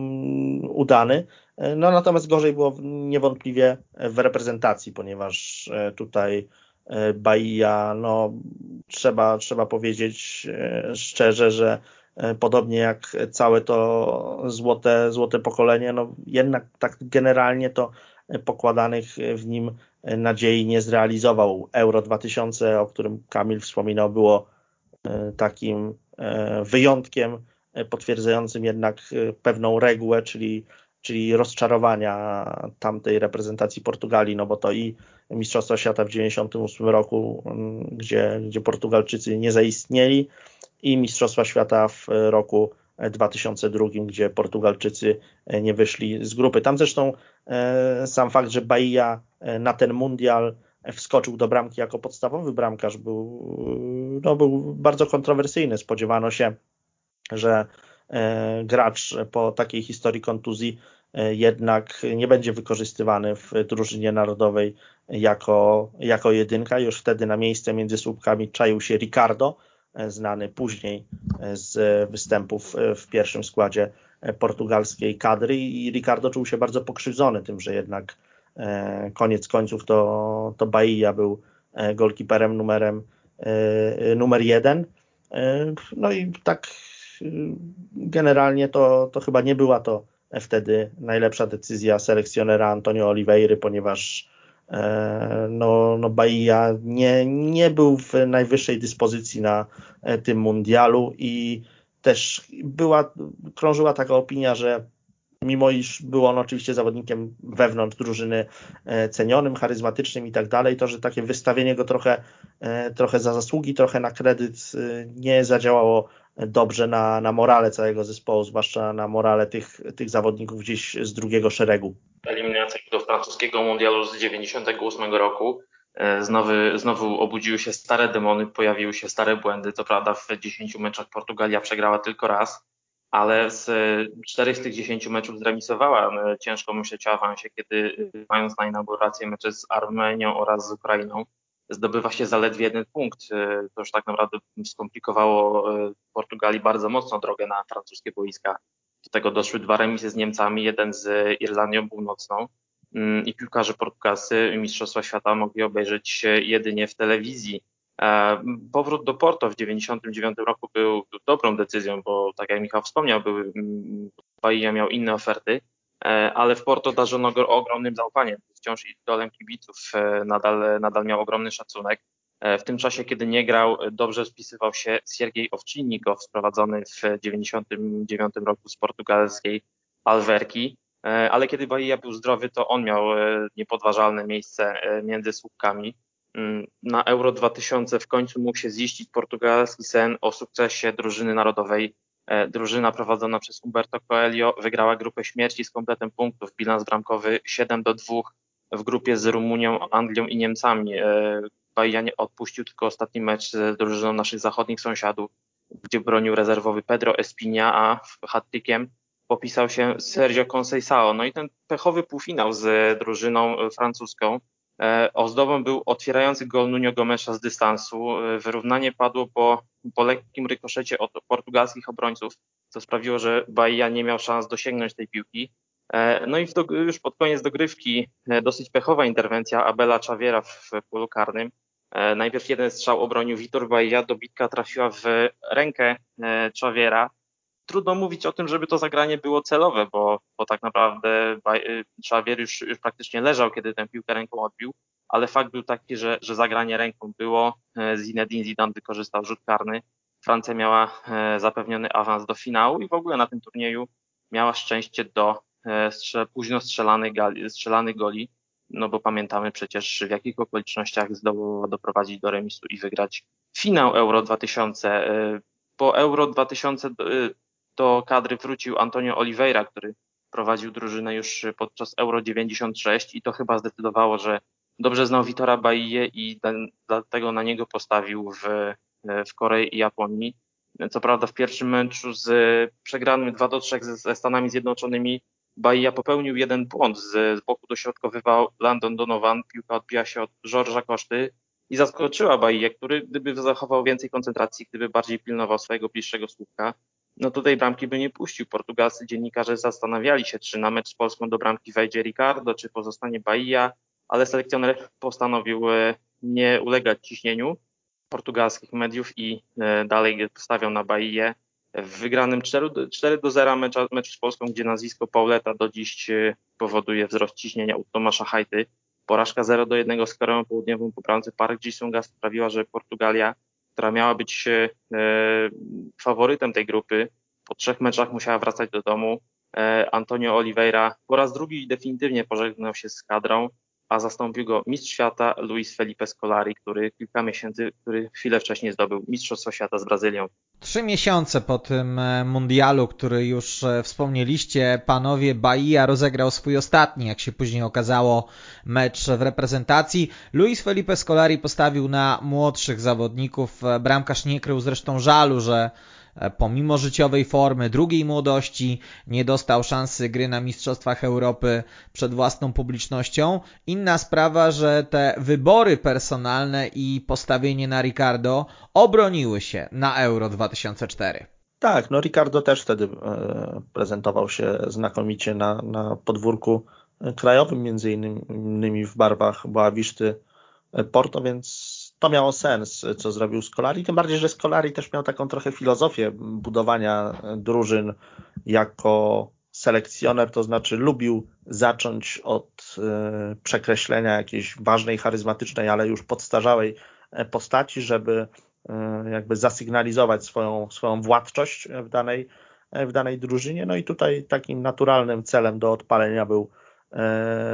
udany. No natomiast gorzej było niewątpliwie w reprezentacji, ponieważ tutaj Bahia, no trzeba, trzeba powiedzieć szczerze, że E, podobnie jak całe to złote, złote pokolenie, no jednak tak generalnie to pokładanych w nim nadziei nie zrealizował. Euro 2000, o którym Kamil wspominał, było takim wyjątkiem potwierdzającym jednak pewną regułę, czyli czyli rozczarowania tamtej reprezentacji Portugalii, no bo to i Mistrzostwa Świata w 1998 roku, mm, gdzie, gdzie Portugalczycy nie zaistnieli, i Mistrzostwa Świata w roku 2002, gdzie Portugalczycy nie wyszli z grupy. Tam zresztą e, sam fakt, że Bahia e, na ten mundial wskoczył do bramki jako podstawowy bramkarz był, no, był bardzo kontrowersyjny. Spodziewano się, że E, gracz po takiej historii kontuzji e, jednak nie będzie wykorzystywany w drużynie narodowej jako, jako jedynka. Już wtedy na miejsce między słupkami czaił się Ricardo, e, znany później z występów w pierwszym składzie portugalskiej kadry i Ricardo czuł się bardzo pokrzywdzony tym, że jednak koniec końców to, to Bahia był golkiperem numerem numer jeden. No i tak generalnie to, to chyba nie była to wtedy najlepsza decyzja selekcjonera Antonio Oliveira, ponieważ e, no, no Bahia nie, nie był w najwyższej dyspozycji na e, tym mundialu i też była, krążyła taka opinia, że mimo iż był on oczywiście zawodnikiem wewnątrz drużyny e, cenionym, charyzmatycznym i tak dalej, to, że takie wystawienie go trochę, trochę za zasługi, trochę na kredyt nie zadziałało dobrze na, na morale całego zespołu, zwłaszcza na morale tych, tych zawodników gdzieś z drugiego szeregu. Eliminacja do francuskiego mundialu z 98 roku. E, znowu, znowu obudziły się stare demony, pojawiły się stare błędy. Co prawda w 10 meczach Portugalia przegrała tylko raz, ale z czterech z tych 10 meczów zremisowała. E, ciężko myśleć o awansie, kiedy e, mając na inaugurację mecze z Armenią oraz z Ukrainą, zdobywa się zaledwie jeden punkt. E, to już tak naprawdę skomplikowało e, Portugalii bardzo mocno drogę na francuskie boiska. Do tego doszły dwa remisy z Niemcami, jeden z Irlandią Północną mm, i piłkarze portugalscy Mistrzostwa Świata mogli obejrzeć jedynie w telewizji. E, powrót do Porto w 1999 roku był dobrą decyzją, bo tak jak Michał wspomniał, były, mm, Bahia miał inne oferty, E, ale w Porto darzono go ogromnym zaufaniem. Wciąż idolem kibiców e, nadal, nadal miał ogromny szacunek. E, w tym czasie, kiedy nie grał, dobrze spisywał się Siergiej Owczynnikow, sprowadzony w 1999 roku z portugalskiej Alwerki. Ale kiedy Bahia był zdrowy, to on miał niepodważalne miejsce między słupkami. Mm, na Euro 2000 w końcu mógł się ziścić portugalski sen o sukcesie drużyny narodowej E, drużyna prowadzona przez Umberto Coelho wygrała grupę śmierci z kompletem punktów. Bilans bramkowy 7 do 2 w grupie z Rumunią, Anglią i Niemcami. E, Bahia nie odpuścił tylko ostatni mecz z drużyną naszych zachodnich sąsiadów, gdzie bronił rezerwowy Pedro Espina, a hat-trickiem popisał się Sergio Conceição. No i ten pechowy półfinał z drużyną francuską E, ozdobą był otwierający gol Nuno Gomesza z dystansu. E, wyrównanie padło po, po lekkim rykoszecie od portugalskich obrońców, co sprawiło, że Bahia nie miał szans dosięgnąć tej piłki. E, no i już pod koniec dogrywki dosyć pechowa interwencja Abela Czawiera w polu karnym. Najpierw jeden strzał obronił Vitor Bahia, dobitka trafiła w rękę Czawiera, trudno mówić o tym, żeby to zagranie było celowe, bo, bo tak naprawdę Xavier już, już praktycznie leżał, kiedy tę piłkę ręką odbił, ale fakt był taki, że, że zagranie ręką było. E, Zinedine Zidane wykorzystał rzut karny. Francja miała e, zapewniony awans do finału i w ogóle na tym turnieju miała szczęście do e, strzel, późno strzelanych, gali, strzelanych goli, no bo pamiętamy przecież w jakich okolicznościach zdołała doprowadzić do remisu i wygrać finał Euro 2000. Po Euro 2000 do kadry wrócił Antonio Oliveira, który prowadził drużynę już podczas Euro 96 i to chyba zdecydowało, że dobrze znał Vitora Baije i dlatego na niego postawił w, w Korei i Japonii. Co prawda w pierwszym meczu z przegranym 2 do 3 ze Stanami Zjednoczonymi Bahia popełnił jeden błąd. Z, z boku dośrodkowywał Landon Donovan, piłka odbiła się od George'a Koszty i zaskoczyła Bahia, który gdyby zachował więcej koncentracji, gdyby bardziej pilnował swojego bliższego słupka, no tutaj bramki by nie puścił. Portugalscy dziennikarze zastanawiali się, czy na mecz z Polską do bramki wejdzie Ricardo, czy pozostanie Bahia, ale selekcjoner postanowił e, nie ulegać ciśnieniu portugalskich mediów i e, dalej stawiał na Bahia. W wygranym 4 do, 4 do 0 mecz, mecz z Polską, gdzie nazwisko Pauleta do dziś e, powoduje wzrost ciśnienia u Tomasza Hajty, Porażka 0 do 1 z Koreą Południową po bramce Park Ji-sunga sprawiła, że Portugalia, która miała być e, faworytem tej grupy, po trzech meczach musiała wracać do domu. E, Antonio Oliveira po raz drugi definitywnie pożegnał się z kadrą, a zastąpił go mistrz świata Luis Felipe Scolari, który kilka miesięcy, który chwilę wcześniej zdobył Mistrzostwo Świata z Brazylią. Trzy miesiące po tym e, mundialu, który już e, wspomnieliście, panowie Bahia rozegrał swój ostatni, jak się później okazało, mecz w reprezentacji. Luis Felipe Scolari postawił na młodszych zawodników. Bramkarz nie krył zresztą żalu, że E, pomimo życiowej formy, drugiej młodości, nie dostał szansy gry na Mistrzostwach Europy przed własną publicznością. Inna sprawa, że te wybory personalne i postawienie na Ricardo obroniły się na Euro 2004. Tak, no Ricardo też wtedy e, prezentował się znakomicie na, na podwórku krajowym, między innymi w barwach Boawiszty Porto, więc to miało sens, co zrobił Scolari, tym bardziej, że Scolari też miał taką trochę filozofię budowania drużyn jako selekcjoner, to znaczy lubił zacząć od e, przekreślenia jakiejś ważnej, charyzmatycznej, ale już podstarzałej e, postaci, żeby e, jakby zasygnalizować swoją, swoją władczość w danej, w danej drużynie. No i tutaj takim naturalnym celem do odpalenia był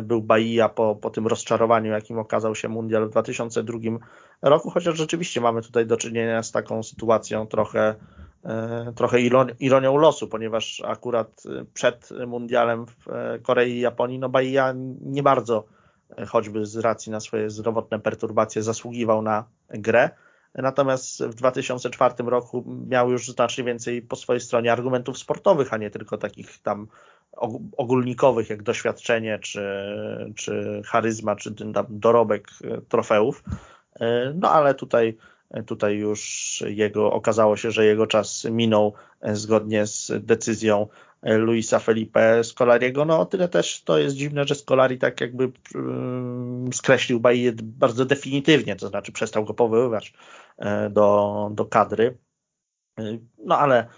był Bahia po, po tym rozczarowaniu, jakim okazał się Mundial w 2002 roku, chociaż rzeczywiście mamy tutaj do czynienia z taką sytuacją trochę, e, trochę ironią losu, ponieważ akurat przed Mundialem w e, Korei i Japonii, no Bahia nie bardzo, choćby z racji na swoje zdrowotne perturbacje, zasługiwał na grę. Natomiast w 2004 roku miał już znacznie więcej po swojej stronie argumentów sportowych, a nie tylko takich tam ogólnikowych, jak doświadczenie, czy, czy charyzma, czy dorobek e, trofeów. E, no ale tutaj, tutaj już jego, okazało się, że jego czas minął e, zgodnie z decyzją Luisa Felipe Scolariego. No o tyle też to jest dziwne, że Scolari tak jakby skreślił Baję bardzo definitywnie, to znaczy przestał go powoływać do, do kadry. No ale E,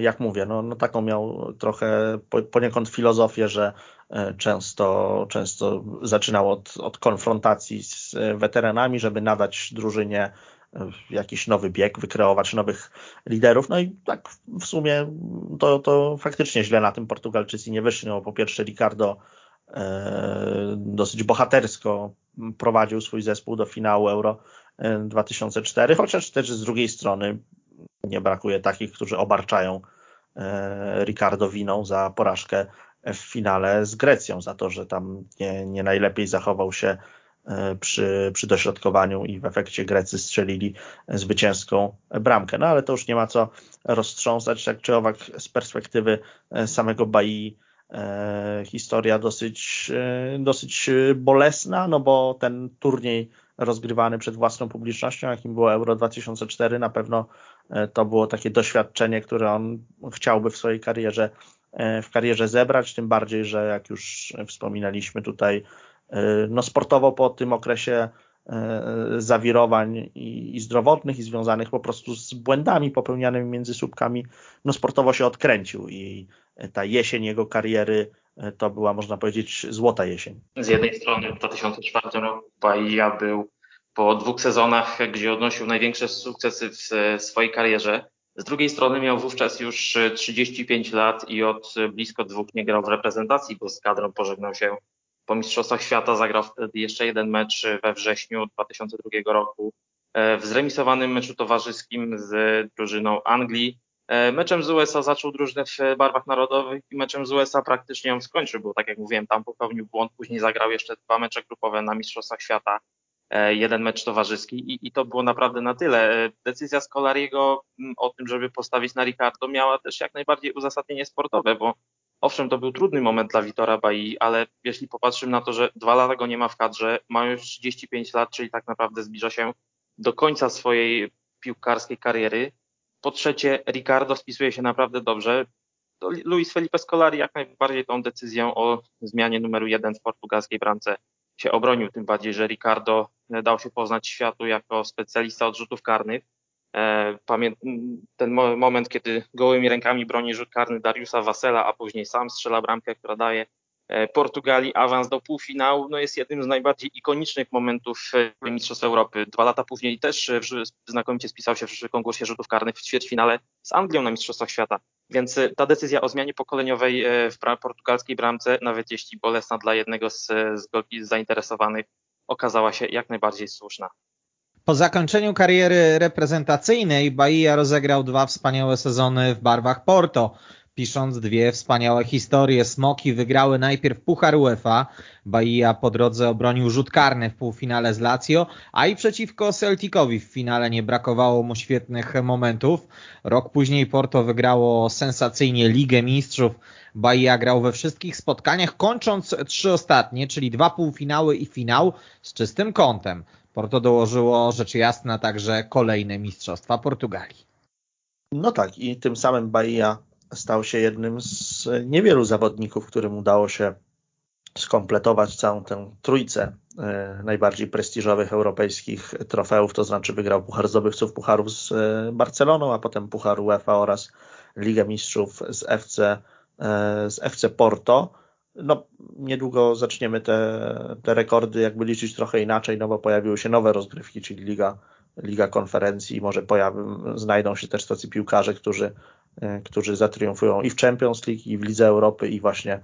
jak mówię, no, no taką miał trochę poniekąd filozofię, że e, często, często zaczynał od, od konfrontacji z weteranami, żeby nadać drużynie e, jakiś nowy bieg, wykreować nowych liderów. No i tak w sumie to, to faktycznie źle na tym Portugalczycy nie wyszli. No, po pierwsze Ricardo dosyć bohatersko prowadził swój zespół do finału Euro 2004, chociaż też z drugiej strony nie brakuje takich, którzy obarczają e, Ricardo winą za porażkę w finale z Grecją, za to, że tam nie, nie najlepiej zachował się e, przy, przy dośrodkowaniu i w efekcie Grecy strzelili zwycięską bramkę. No ale to już nie ma co roztrząsać, tak czy owak z perspektywy e, samego Bai historia dosyć, dosyć bolesna, no bo ten turniej rozgrywany przed własną publicznością, jakim było Euro 2004, na pewno to było takie doświadczenie, które on chciałby w swojej karierze, e, w karierze zebrać, tym bardziej, że jak już wspominaliśmy tutaj, e, no sportowo po tym okresie zawirowań i, i zdrowotnych i związanych po prostu z błędami popełnianymi między słupkami, no sportowo się odkręcił i ta jesień jego kariery to była, można powiedzieć, złota jesień. Z jednej strony w 2004 roku Bahia był po dwóch sezonach, gdzie odnosił największe sukcesy w swojej karierze. Z drugiej strony miał wówczas już 35 lat i od blisko dwóch nie grał w reprezentacji, bo z kadrą pożegnał się po Mistrzostwach Świata. Zagrał wtedy jeszcze jeden mecz we wrześniu 2002 roku w zremisowanym meczu towarzyskim z drużyną Anglii. E, meczem z USA zaczął drużynę w barwach narodowych i meczem z USA praktycznie ją skończył, bo tak jak mówiłem, tam popełnił błąd, później zagrał jeszcze dwa mecze grupowe na Mistrzostwach Świata, e, jeden mecz towarzyski i, i to było naprawdę na tyle. E, decyzja Scolariego o tym, żeby postawić na Ricardo miała też jak najbardziej uzasadnienie sportowe, bo owszem, to był trudny moment dla Witora Bai, ale jeśli popatrzymy na to, że dwa lata go nie ma w kadrze, ma już 35 lat, czyli tak naprawdę zbliża się do końca swojej piłkarskiej kariery, po trzecie, Ricardo wpisuje się naprawdę dobrze. To Luis Felipe Scolari jak najbardziej tą decyzją o zmianie numeru jeden w portugalskiej bramce się obronił, tym bardziej, że Ricardo e, dał się poznać światu jako specjalista od rzutów karnych. E, ten moment, kiedy gołymi rękami broni rzut karny Dariusa Wasela, a później sam strzela bramkę, która daje Portugalii awans do półfinału no jest jednym z najbardziej ikonicznych momentów Mistrzostw Europy. Dwa lata później też znakomicie spisał się w konkursie rzutów karnych w ćwierćfinale z Anglią na Mistrzostwach Świata. Więc ta decyzja o zmianie pokoleniowej w portugalskiej bramce, nawet jeśli bolesna dla jednego z, z zainteresowanych, okazała się jak najbardziej słuszna. Po zakończeniu kariery reprezentacyjnej Bahia rozegrał dwa wspaniałe sezony w barwach Porto, pisząc dwie wspaniałe historie. Smoki wygrały najpierw Puchar UEFA, Bahia po drodze obronił rzut karny w półfinale z Lazio, a i przeciwko Celticowi w finale nie brakowało mu świetnych momentów. Rok później Porto wygrało sensacyjnie Ligę Mistrzów. Bahia grał we wszystkich spotkaniach, kończąc trzy ostatnie, czyli dwa półfinały i finał z czystym kątem. Porto dołożyło rzecz jasna także kolejne mistrzostwa Portugalii. No tak i tym samym Bahia stał się jednym z niewielu zawodników, którym udało się skompletować całą tę trójcę e, najbardziej prestiżowych europejskich trofeów, to znaczy wygrał Puchar Zdobywców Pucharów z e, Barceloną, a potem Puchar UEFA oraz Ligę Mistrzów z FC, e, z FC Porto. No, niedługo zaczniemy te, te rekordy jakby liczyć trochę inaczej, no bo pojawiły się nowe rozgrywki, czyli Liga, Liga Konferencji, może pojawią, znajdą się też tacy piłkarze, którzy, e, którzy zatriumfują i w Champions League, i w Lidze Europy, i właśnie,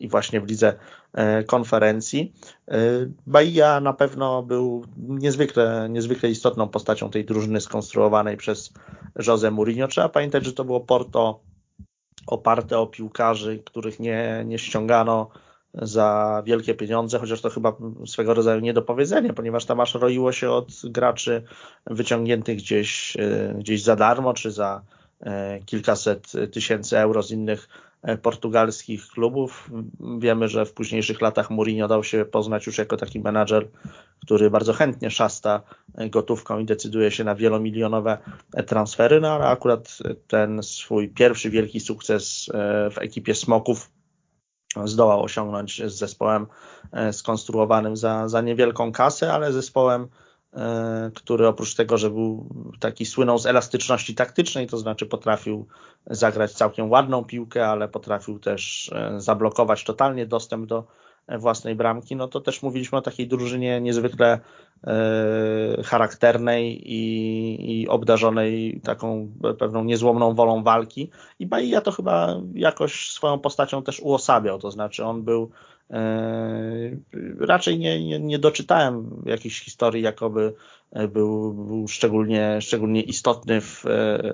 i właśnie w Lidze e, Konferencji. E, Bahia na pewno był niezwykle, niezwykle istotną postacią tej drużyny skonstruowanej przez Jose Mourinho. Trzeba pamiętać, że to było Porto oparte o piłkarzy, których nie, nie ściągano za wielkie pieniądze, chociaż to chyba swego rodzaju niedopowiedzenie, ponieważ tam aż roiło się od graczy wyciągniętych gdzieś, e, gdzieś za darmo, czy za e, kilkaset tysięcy euro z innych e, portugalskich klubów. Wiemy, że w późniejszych latach Mourinho dał się poznać już jako taki menadżer, który bardzo chętnie szasta gotówką i decyduje się na wielomilionowe transfery, no ale akurat ten swój pierwszy wielki sukces w ekipie Smoków zdołał osiągnąć z zespołem e, skonstruowanym za, za niewielką kasę, ale zespołem, e, który oprócz tego, że był taki słynął z elastyczności taktycznej, to znaczy potrafił zagrać całkiem ładną piłkę, ale potrafił też e, zablokować totalnie dostęp do własnej bramki, no to też mówiliśmy o takiej drużynie niezwykle e, charakternej i, i obdarzonej taką pewną niezłomną wolą walki. I Bahia to chyba jakoś swoją postacią też uosabiał, to znaczy on był e, raczej nie, nie, nie doczytałem jakiejś historii, jakoby był, był szczególnie, szczególnie istotny w, e,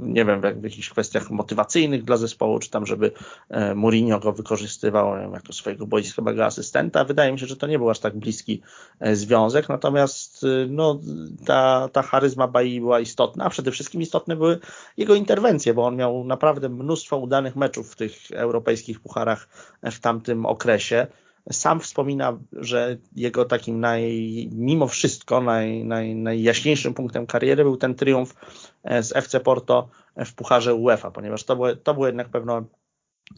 nie wiem, w jakichś kwestiach motywacyjnych dla zespołu, czy tam, żeby e, Mourinho go wykorzystywał wiem, jako swojego boiskowego asystenta. Wydaje mi się, że to nie był aż tak bliski e, związek, natomiast no, ta, ta charyzma Bai była istotna, a przede wszystkim istotne były jego interwencje, bo on miał naprawdę mnóstwo udanych meczów w tych europejskich pucharach w tamtym okresie sam wspomina, że jego takim naj, mimo wszystko naj, naj, najjaśniejszym punktem kariery był ten triumf e, z FC Porto w Pucharze UEFA, ponieważ to było, to było jednak pewne,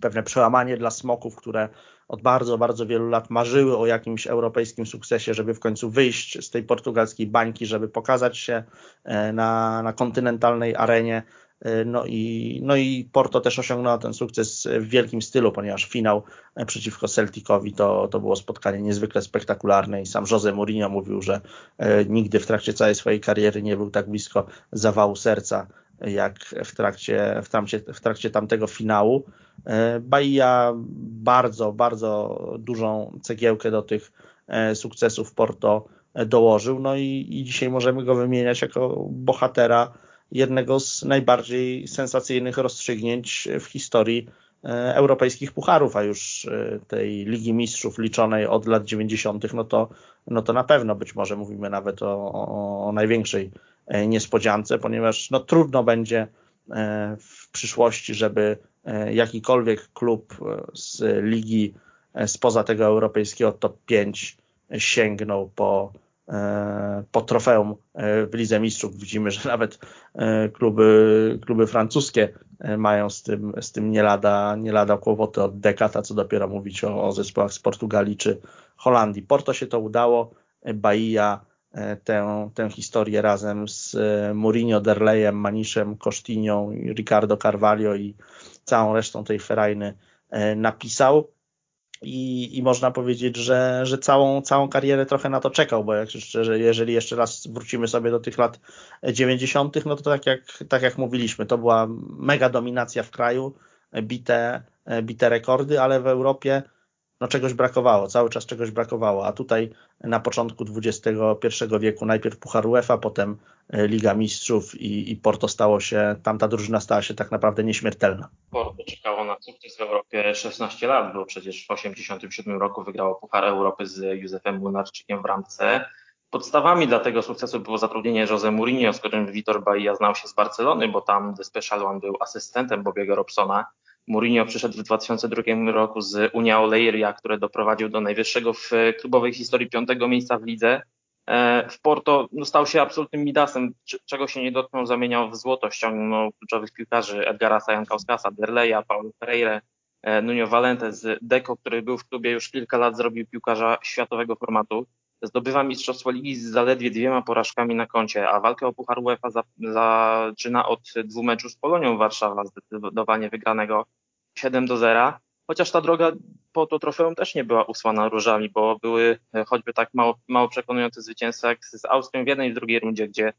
pewne przełamanie dla smoków, które od bardzo, bardzo wielu lat marzyły o jakimś europejskim sukcesie, żeby w końcu wyjść z tej portugalskiej bańki, żeby pokazać się e, na, na kontynentalnej arenie no i, no i Porto też osiągnęło ten sukces w wielkim stylu, ponieważ finał e, przeciwko Celticowi to, to było spotkanie niezwykle spektakularne i sam Jose Mourinho mówił, że e, nigdy w trakcie całej swojej kariery nie był tak blisko zawału serca jak w trakcie, w trakcie, w trakcie tamtego finału. Bahia bardzo, bardzo dużą cegiełkę do tych sukcesów Porto dołożył, no i, i dzisiaj możemy go wymieniać jako bohatera jednego z najbardziej sensacyjnych rozstrzygnięć w historii e, europejskich pucharów, a już e, tej Ligi Mistrzów liczonej od lat 90., no to, no to na pewno być może mówimy nawet o, o, największej e, niespodziance, ponieważ no trudno będzie w przyszłości, żeby jakikolwiek klub z ligi spoza tego europejskiego top 5 sięgnął po E, po trofeum e, w Lidze Mistrzów. Widzimy, że nawet e, kluby, kluby francuskie mają z tym, z tym nie, lada, nie lada kłopoty od dekada, co dopiero mówić o, o zespołach z Portugalii czy Holandii. Porto się to udało, Bahia tę, tę historię razem z Mourinho, Derleyem, Maniszem, Kosztinią, Ricardo Carvalho i całą resztą tej ferajny napisał. I, i można powiedzieć, że, że całą, całą karierę trochę na to czekał, bo jak szczerze, jeżeli jeszcze raz wrócimy sobie do tych lat 90., no to tak jak, tak jak mówiliśmy, to była mega dominacja w kraju, bite, bite rekordy, ale w Europie no czegoś brakowało, cały czas czegoś brakowało, a tutaj na początku XXI wieku najpierw Puchar UEFA, potem e, Liga Mistrzów i, i Porto stało się, tamta drużyna stała się tak naprawdę nieśmiertelna. Porto czekało na sukces w Europie 16 lat, bo przecież w 1987 roku wygrało Puchar Europy z Józefem Młynarczykiem w ramce. Podstawami dla tego sukcesu było zatrudnienie Jose Mourinho, z którym Vitor Bahia znał się z Barcelony, bo tam The Special One był asystentem Bobiego Robsona Mourinho przyszedł w 2002 roku z Unia Oleiria, które doprowadził do najwyższego w klubowej historii piątego miejsca w lidze. E, w Porto no, stał się absolutnym midasem, czego się nie dotknął, zamieniał w złoto, ściągnął kluczowych piłkarzy Edgara Sajankauskasa, Derleja, Paulo Pereira, e, Nuno Valente z Deco, który był w klubie już kilka lat, zrobił piłkarza światowego formatu. Zdobywa Mistrzostwo Ligi z zaledwie dwiema porażkami na koncie, a walkę o Puchar UEFA zaczyna od dwóch meczów z Polonią Warszawa, zdecydowanie wygranego 7 do 0. Chociaż ta droga po to trofeum też nie była usłana różami, bo były e, choćby tak mało, mało przekonujące zwycięstwa jak z Austrią w jednej i drugiej rundzie, gdzie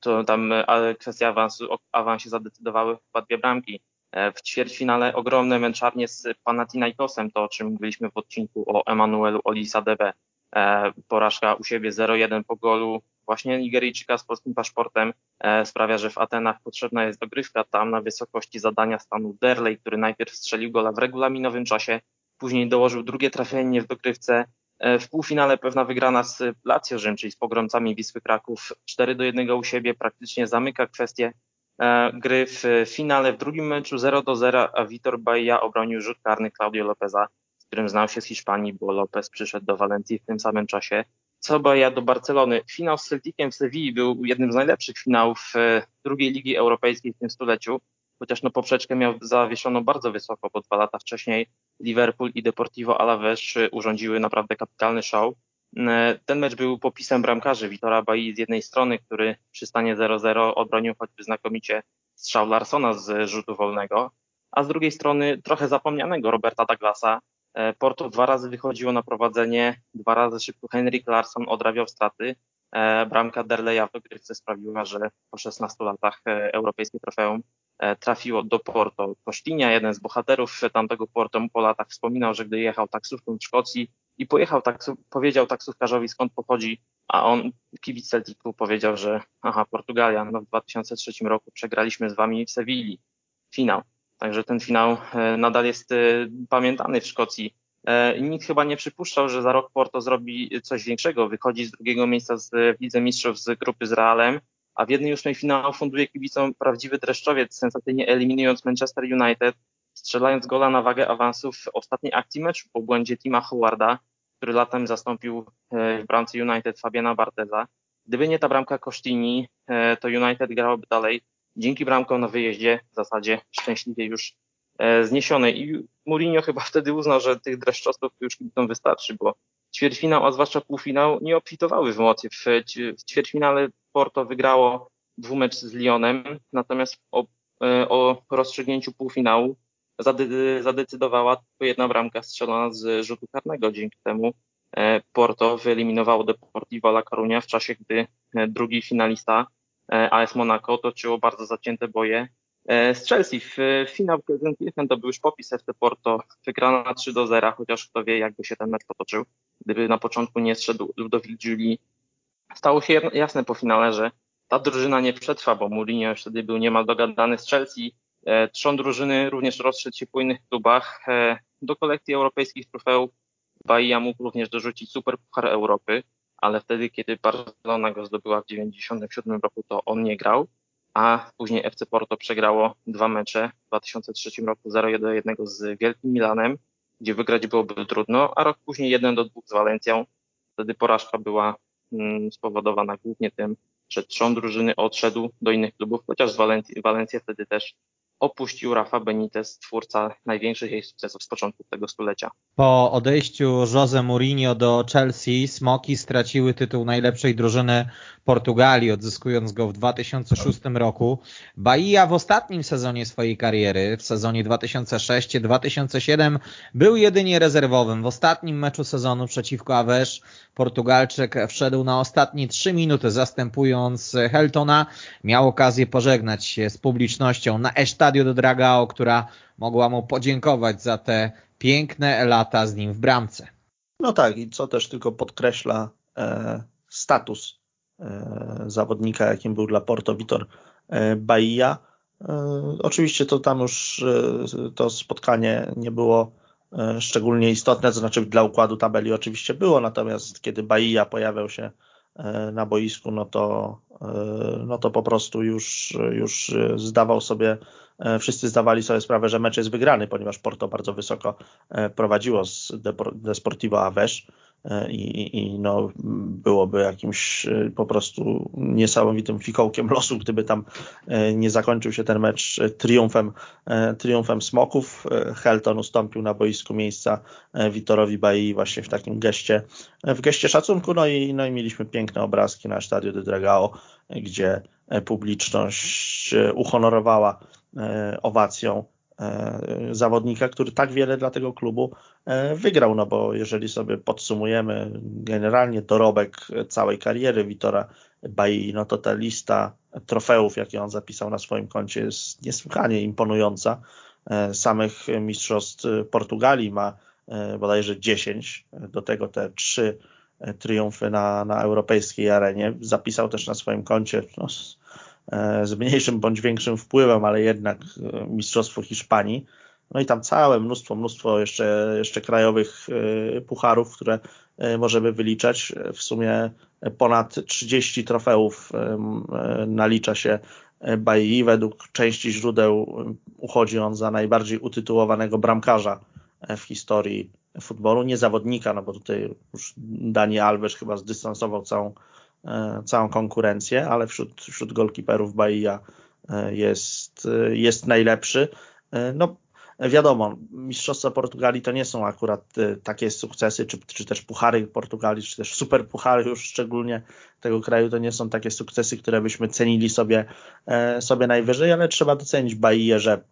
to tam e, kwestia awansu, o awansie zadecydowały chyba dwie bramki. E, w ćwierćfinale ogromne męczarnie z Panathinaikosem, to o czym mówiliśmy w odcinku o Emanuelu Olisadebe. Porażka u siebie 0-1 po golu właśnie Nigeryjczyka z polskim paszportem e, sprawia, że w Atenach potrzebna jest dogrywka tam na wysokości zadania stanu Derley, który najpierw strzelił gola w regulaminowym czasie, później dołożył drugie trafienie w dogrywce. E, w półfinale pewna wygrana z Lazio Rzym, czyli z pogromcami Wisły Kraków 4 do 1 u siebie praktycznie zamyka kwestię e, gry w finale. W drugim meczu 0 do 0, a Vitor Bahia obronił rzut karny Claudio Lopeza, z którym znał się z Hiszpanii, bo Lopez przyszedł do Walencji w tym samym czasie. Sobaja do Barcelony. Finał z Celticiem w Sewilli był jednym z najlepszych finałów e, drugiej ligi europejskiej w tym stuleciu, chociaż no poprzeczkę miał zawieszoną bardzo wysoko, bo dwa lata wcześniej Liverpool i Deportivo Alaves urządziły naprawdę kapitalny show. E, ten mecz był popisem bramkarzy Witora Bai z jednej strony, który przy stanie 0-0 obronił choćby znakomicie strzał Larsona z rzutu wolnego, a z drugiej strony trochę zapomnianego Roberta Douglasa, E, Porto dwa razy wychodziło na prowadzenie, dwa razy szybko Henrik Larsson odrabiał straty. E, bramka Derleya w dogrywce sprawiła, że po 16 latach e, europejskie trofeum trafiło do Porto. Kosztinia, jeden z bohaterów tamtego Porto, po latach wspominał, że gdy jechał taksówką w Szkocji i pojechał taksu, powiedział taksówkarzowi skąd pochodzi, a on, kibic Celticu, powiedział, że aha, Portugalia, no w 2003 roku przegraliśmy z wami w Sewilli. Finał. Także ten finał e, nadal jest e, pamiętany w Szkocji. E, nikt chyba nie przypuszczał, że za rok Porto zrobi coś większego. Wychodzi z drugiego miejsca z Lidze Mistrzów z grupy z Realem, a w jednej ósmej finału funduje kibicom prawdziwy dreszczowiec, sensacyjnie eliminując Manchester United, strzelając gola na wagę awansów w ostatniej akcji meczu po błędzie Tima Howarda, który latem zastąpił w bramce United Fabiana Barteza. Gdyby nie ta bramka Kosztini, to United grałoby dalej dzięki bramkom na wyjeździe w zasadzie szczęśliwie już e, zniesione. I Mourinho chyba wtedy uznał, że tych dreszczostów już kibicom wystarczy, bo ćwierćfinał, a zwłaszcza półfinał nie obfitowały w emocje. W, w ćwierćfinale Porto wygrało dwumecz z Lyonem, natomiast o, e, o rozstrzygnięciu półfinału zadecydowała tylko jedna bramka strzelona z rzutu karnego. Dzięki temu e, Porto wyeliminowało Deportivo La Coruña w czasie, gdy drugi finalista AS Monaco toczyło bardzo zacięte boje e, z Chelsea. W finał Gelsenkirchen to był już popis FC Porto, wygrana 3 do 0, chociaż kto wie, jakby się ten mecz potoczył, gdyby na początku nie zszedł Ludovic Giuli. Stało się jasne po finale, że ta drużyna nie przetrwa, bo Mourinho już wtedy był niemal dogadany z Chelsea. E, trzon drużyny również rozszedł się po innych klubach. Do kolekcji europejskich trofeów Bahia mógł również dorzucić Super Puchar Europy ale wtedy, kiedy Barcelona go zdobyła w 1997 roku, to on nie grał, a później FC Porto przegrało dwa mecze w 2003 roku 0-1 z Wielkim Milanem, gdzie wygrać byłoby trudno, a rok później 1 do 2 z Walencją. Wtedy porażka była mm, spowodowana głównie tym, że trzon drużyny odszedł do innych klubów, chociaż Walencja wtedy też opuścił Rafa Benitez, twórca największych jej sukcesów z początku tego stulecia. Po odejściu Jose Mourinho do Chelsea, Smoki straciły tytuł najlepszej drużyny Portugalii, odzyskując go w 2006 roku. Bahia w ostatnim sezonie swojej kariery, w sezonie 2006-2007, był jedynie rezerwowym. W ostatnim meczu sezonu przeciwko Aves Portugalczyk wszedł na ostatnie trzy minuty, zastępując Heltona. Miał okazję pożegnać się z publicznością na Estadio do Dragao, która mogła mu podziękować za te piękne lata z nim w bramce. No tak, i co też tylko podkreśla e, status e, zawodnika, jakim był dla Porto Vitor e, Bahia. E, oczywiście to tam już e, to spotkanie nie było e, szczególnie istotne, to znaczy dla układu tabeli oczywiście było, natomiast kiedy Bahia pojawiał się na boisku, no to, no to po prostu już, już zdawał sobie wszyscy zdawali sobie sprawę, że mecz jest wygrany, ponieważ Porto bardzo wysoko e, prowadziło z Deportivo Aves e, i, i no, byłoby jakimś po prostu niesamowitym fikołkiem losu, gdyby tam nie zakończył się ten mecz triumfem, triumfem Smoków. Helton ustąpił na boisku miejsca Witorowi Bai właśnie w takim geście, w geście szacunku, no i, no i mieliśmy piękne obrazki na Stadio de Dragao, gdzie publiczność uhonorowała E, owacją e, zawodnika, który tak wiele dla tego klubu e, wygrał, no bo jeżeli sobie podsumujemy generalnie dorobek całej kariery Witora Bai, no to ta lista trofeów, jakie on zapisał na swoim koncie jest niesłychanie imponująca. Samych mistrzostw Portugalii ma bodajże 10, do tego te trzy triumfy na, na europejskiej arenie. Zapisał też na swoim koncie no, E, z mniejszym bądź większym wpływem, ale jednak e, Mistrzostwo Hiszpanii. No i tam całe mnóstwo, mnóstwo jeszcze, jeszcze krajowych e, pucharów, które możemy wyliczać. W sumie ponad 30 trofeów nalicza się Bailly. Według części źródeł uchodzi on za najbardziej utytułowanego bramkarza w historii futbolu. Nie zawodnika, no bo tutaj już Dani Alves chyba zdystansował całą E, całą konkurencję, ale wśród, wśród golkiperów Bahia e, jest, e, jest najlepszy. No, wiadomo, Mistrzostwa Portugalii to nie są akurat takie sukcesy, czy, czy też puchary Portugalii, czy też super puchary już szczególnie tego kraju, to nie są takie sukcesy, które byśmy cenili sobie, sobie najwyżej, ale trzeba docenić Bahia, że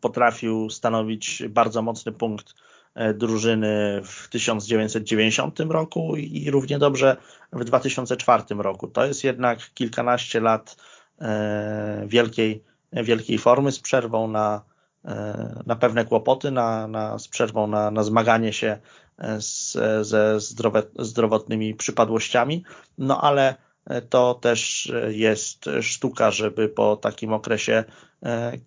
potrafił stanowić bardzo mocny punkt E, drużyny w 1990 roku i równie dobrze w 2004 roku. To jest jednak kilkanaście lat e, wielkiej, wielkiej formy z przerwą na, e, na pewne kłopoty, na, na, z przerwą na, na zmaganie się z, ze zdrowe, zdrowotnymi przypadłościami, no ale to też jest sztuka, żeby po takim okresie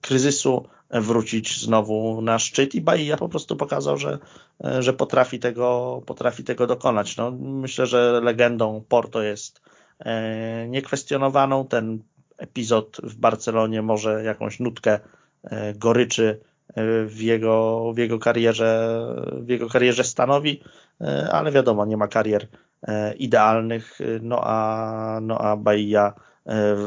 kryzysu wrócić znowu na szczyt i Bahia po prostu pokazał, że, że potrafi, tego, potrafi tego dokonać. No, myślę, że legendą Porto jest e, niekwestionowaną. Ten epizod w Barcelonie może jakąś nutkę e, goryczy e, w jego, w jego karierze, w jego karierze stanowi, ale wiadomo, nie ma karier idealnych, no a, no a Bahia E,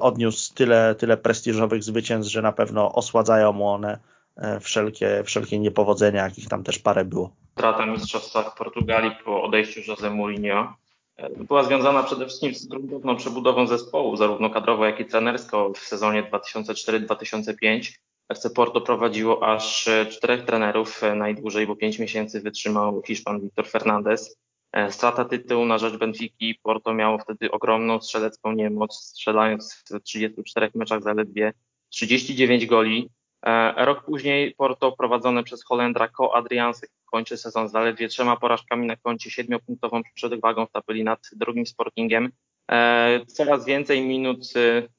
odniósł tyle, tyle prestiżowych zwycięstw, że na pewno osładzają mu one e, wszelkie, wszelkie niepowodzenia, jakich tam też parę było. Strata mistrzostwa w Portugalii po odejściu Jose Mourinho e, była związana przede wszystkim z gruntowną przebudową zespołu, zarówno kadrowo, jak i trenersko w sezonie 2004-2005. FC Porto prowadziło aż czterech trenerów najdłużej, bo pięć miesięcy wytrzymał Hiszpan Victor Fernandez. E, strata tytułu na rzecz Benfiki. Porto miało wtedy ogromną strzelecką niemoc, strzelając w 34 meczach zaledwie 39 goli. E, rok później Porto prowadzone przez Holendra Ko Adriansek kończy sezon zaledwie trzema porażkami na koncie, siedmiopunktową przewagą w tabeli nad drugim Sportingiem. E, coraz więcej minut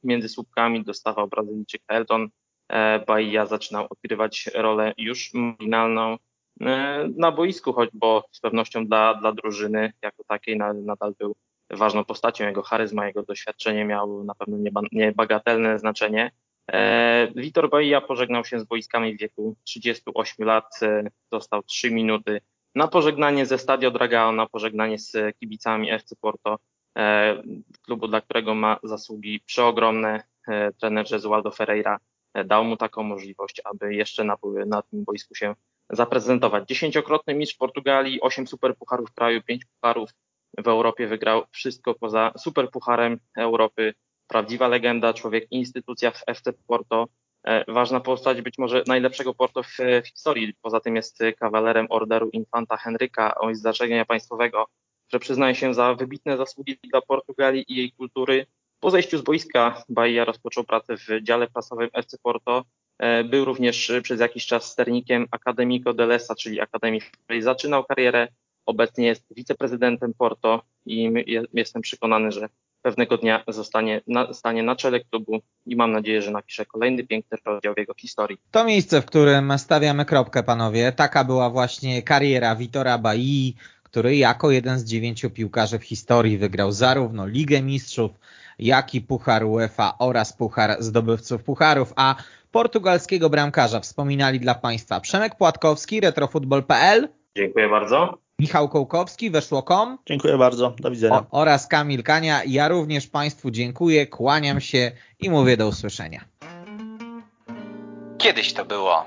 między słupkami dostawał Brazylijczyk Elton. Bahia zaczynał odgrywać rolę już marginalną. E, na boisku, choć bo z pewnością dla, dla drużyny jako takiej nadal był ważną postacią. Jego charyzma, jego doświadczenie miało na pewno niebagatelne znaczenie. E, Vitor Bahia pożegnał się z boiskami w wieku 38 lat, e, dostał 3 minuty na pożegnanie ze Stadio Dragao, na pożegnanie z kibicami FC Porto, klubu, dla którego ma zasługi przeogromne. Trener Jesualdo Ferreira dał mu taką możliwość, aby jeszcze na, na tym boisku się zaprezentować. Dziesięciokrotny mistrz Portugalii, osiem superpucharów w kraju, pięć pucharów w Europie wygrał wszystko poza superpucharem Europy. Prawdziwa legenda, człowiek instytucja w FC Porto. E, ważna postać być może najlepszego Porto w, w historii. Poza tym jest kawalerem orderu Infanta Henryka o zdarzenia państwowego, że przyznaje się za wybitne zasługi dla Portugalii i jej kultury. Po zejściu z boiska Bahia rozpoczął pracę w dziale prasowym FC Porto. E, był również przez jakiś czas sternikiem Academico de Lessa, czyli Akademii, w której zaczynał karierę. Obecnie jest wiceprezydentem Porto i jestem przekonany, że pewnego dnia zostanie na, stanie na czele klubu i mam nadzieję, że napisze kolejny piękny rozdział w jego historii. To miejsce, w którym stawiamy kropkę, panowie. Taka była właśnie kariera Vitora Bai, który jako jeden z dziewięciu piłkarzy w historii wygrał zarówno Ligę Mistrzów, jak i Puchar UEFA oraz Puchar Zdobywców Pucharów, a portugalskiego bramkarza wspominali dla Państwa Przemek Płatkowski, retrofutbol.pl. Dziękuję bardzo. Michał Kołkowski, weszło.com. Dziękuję bardzo, do widzenia. O, oraz Kamil Kania. Ja również Państwu dziękuję, kłaniam się i mówię do usłyszenia. Kiedyś to było.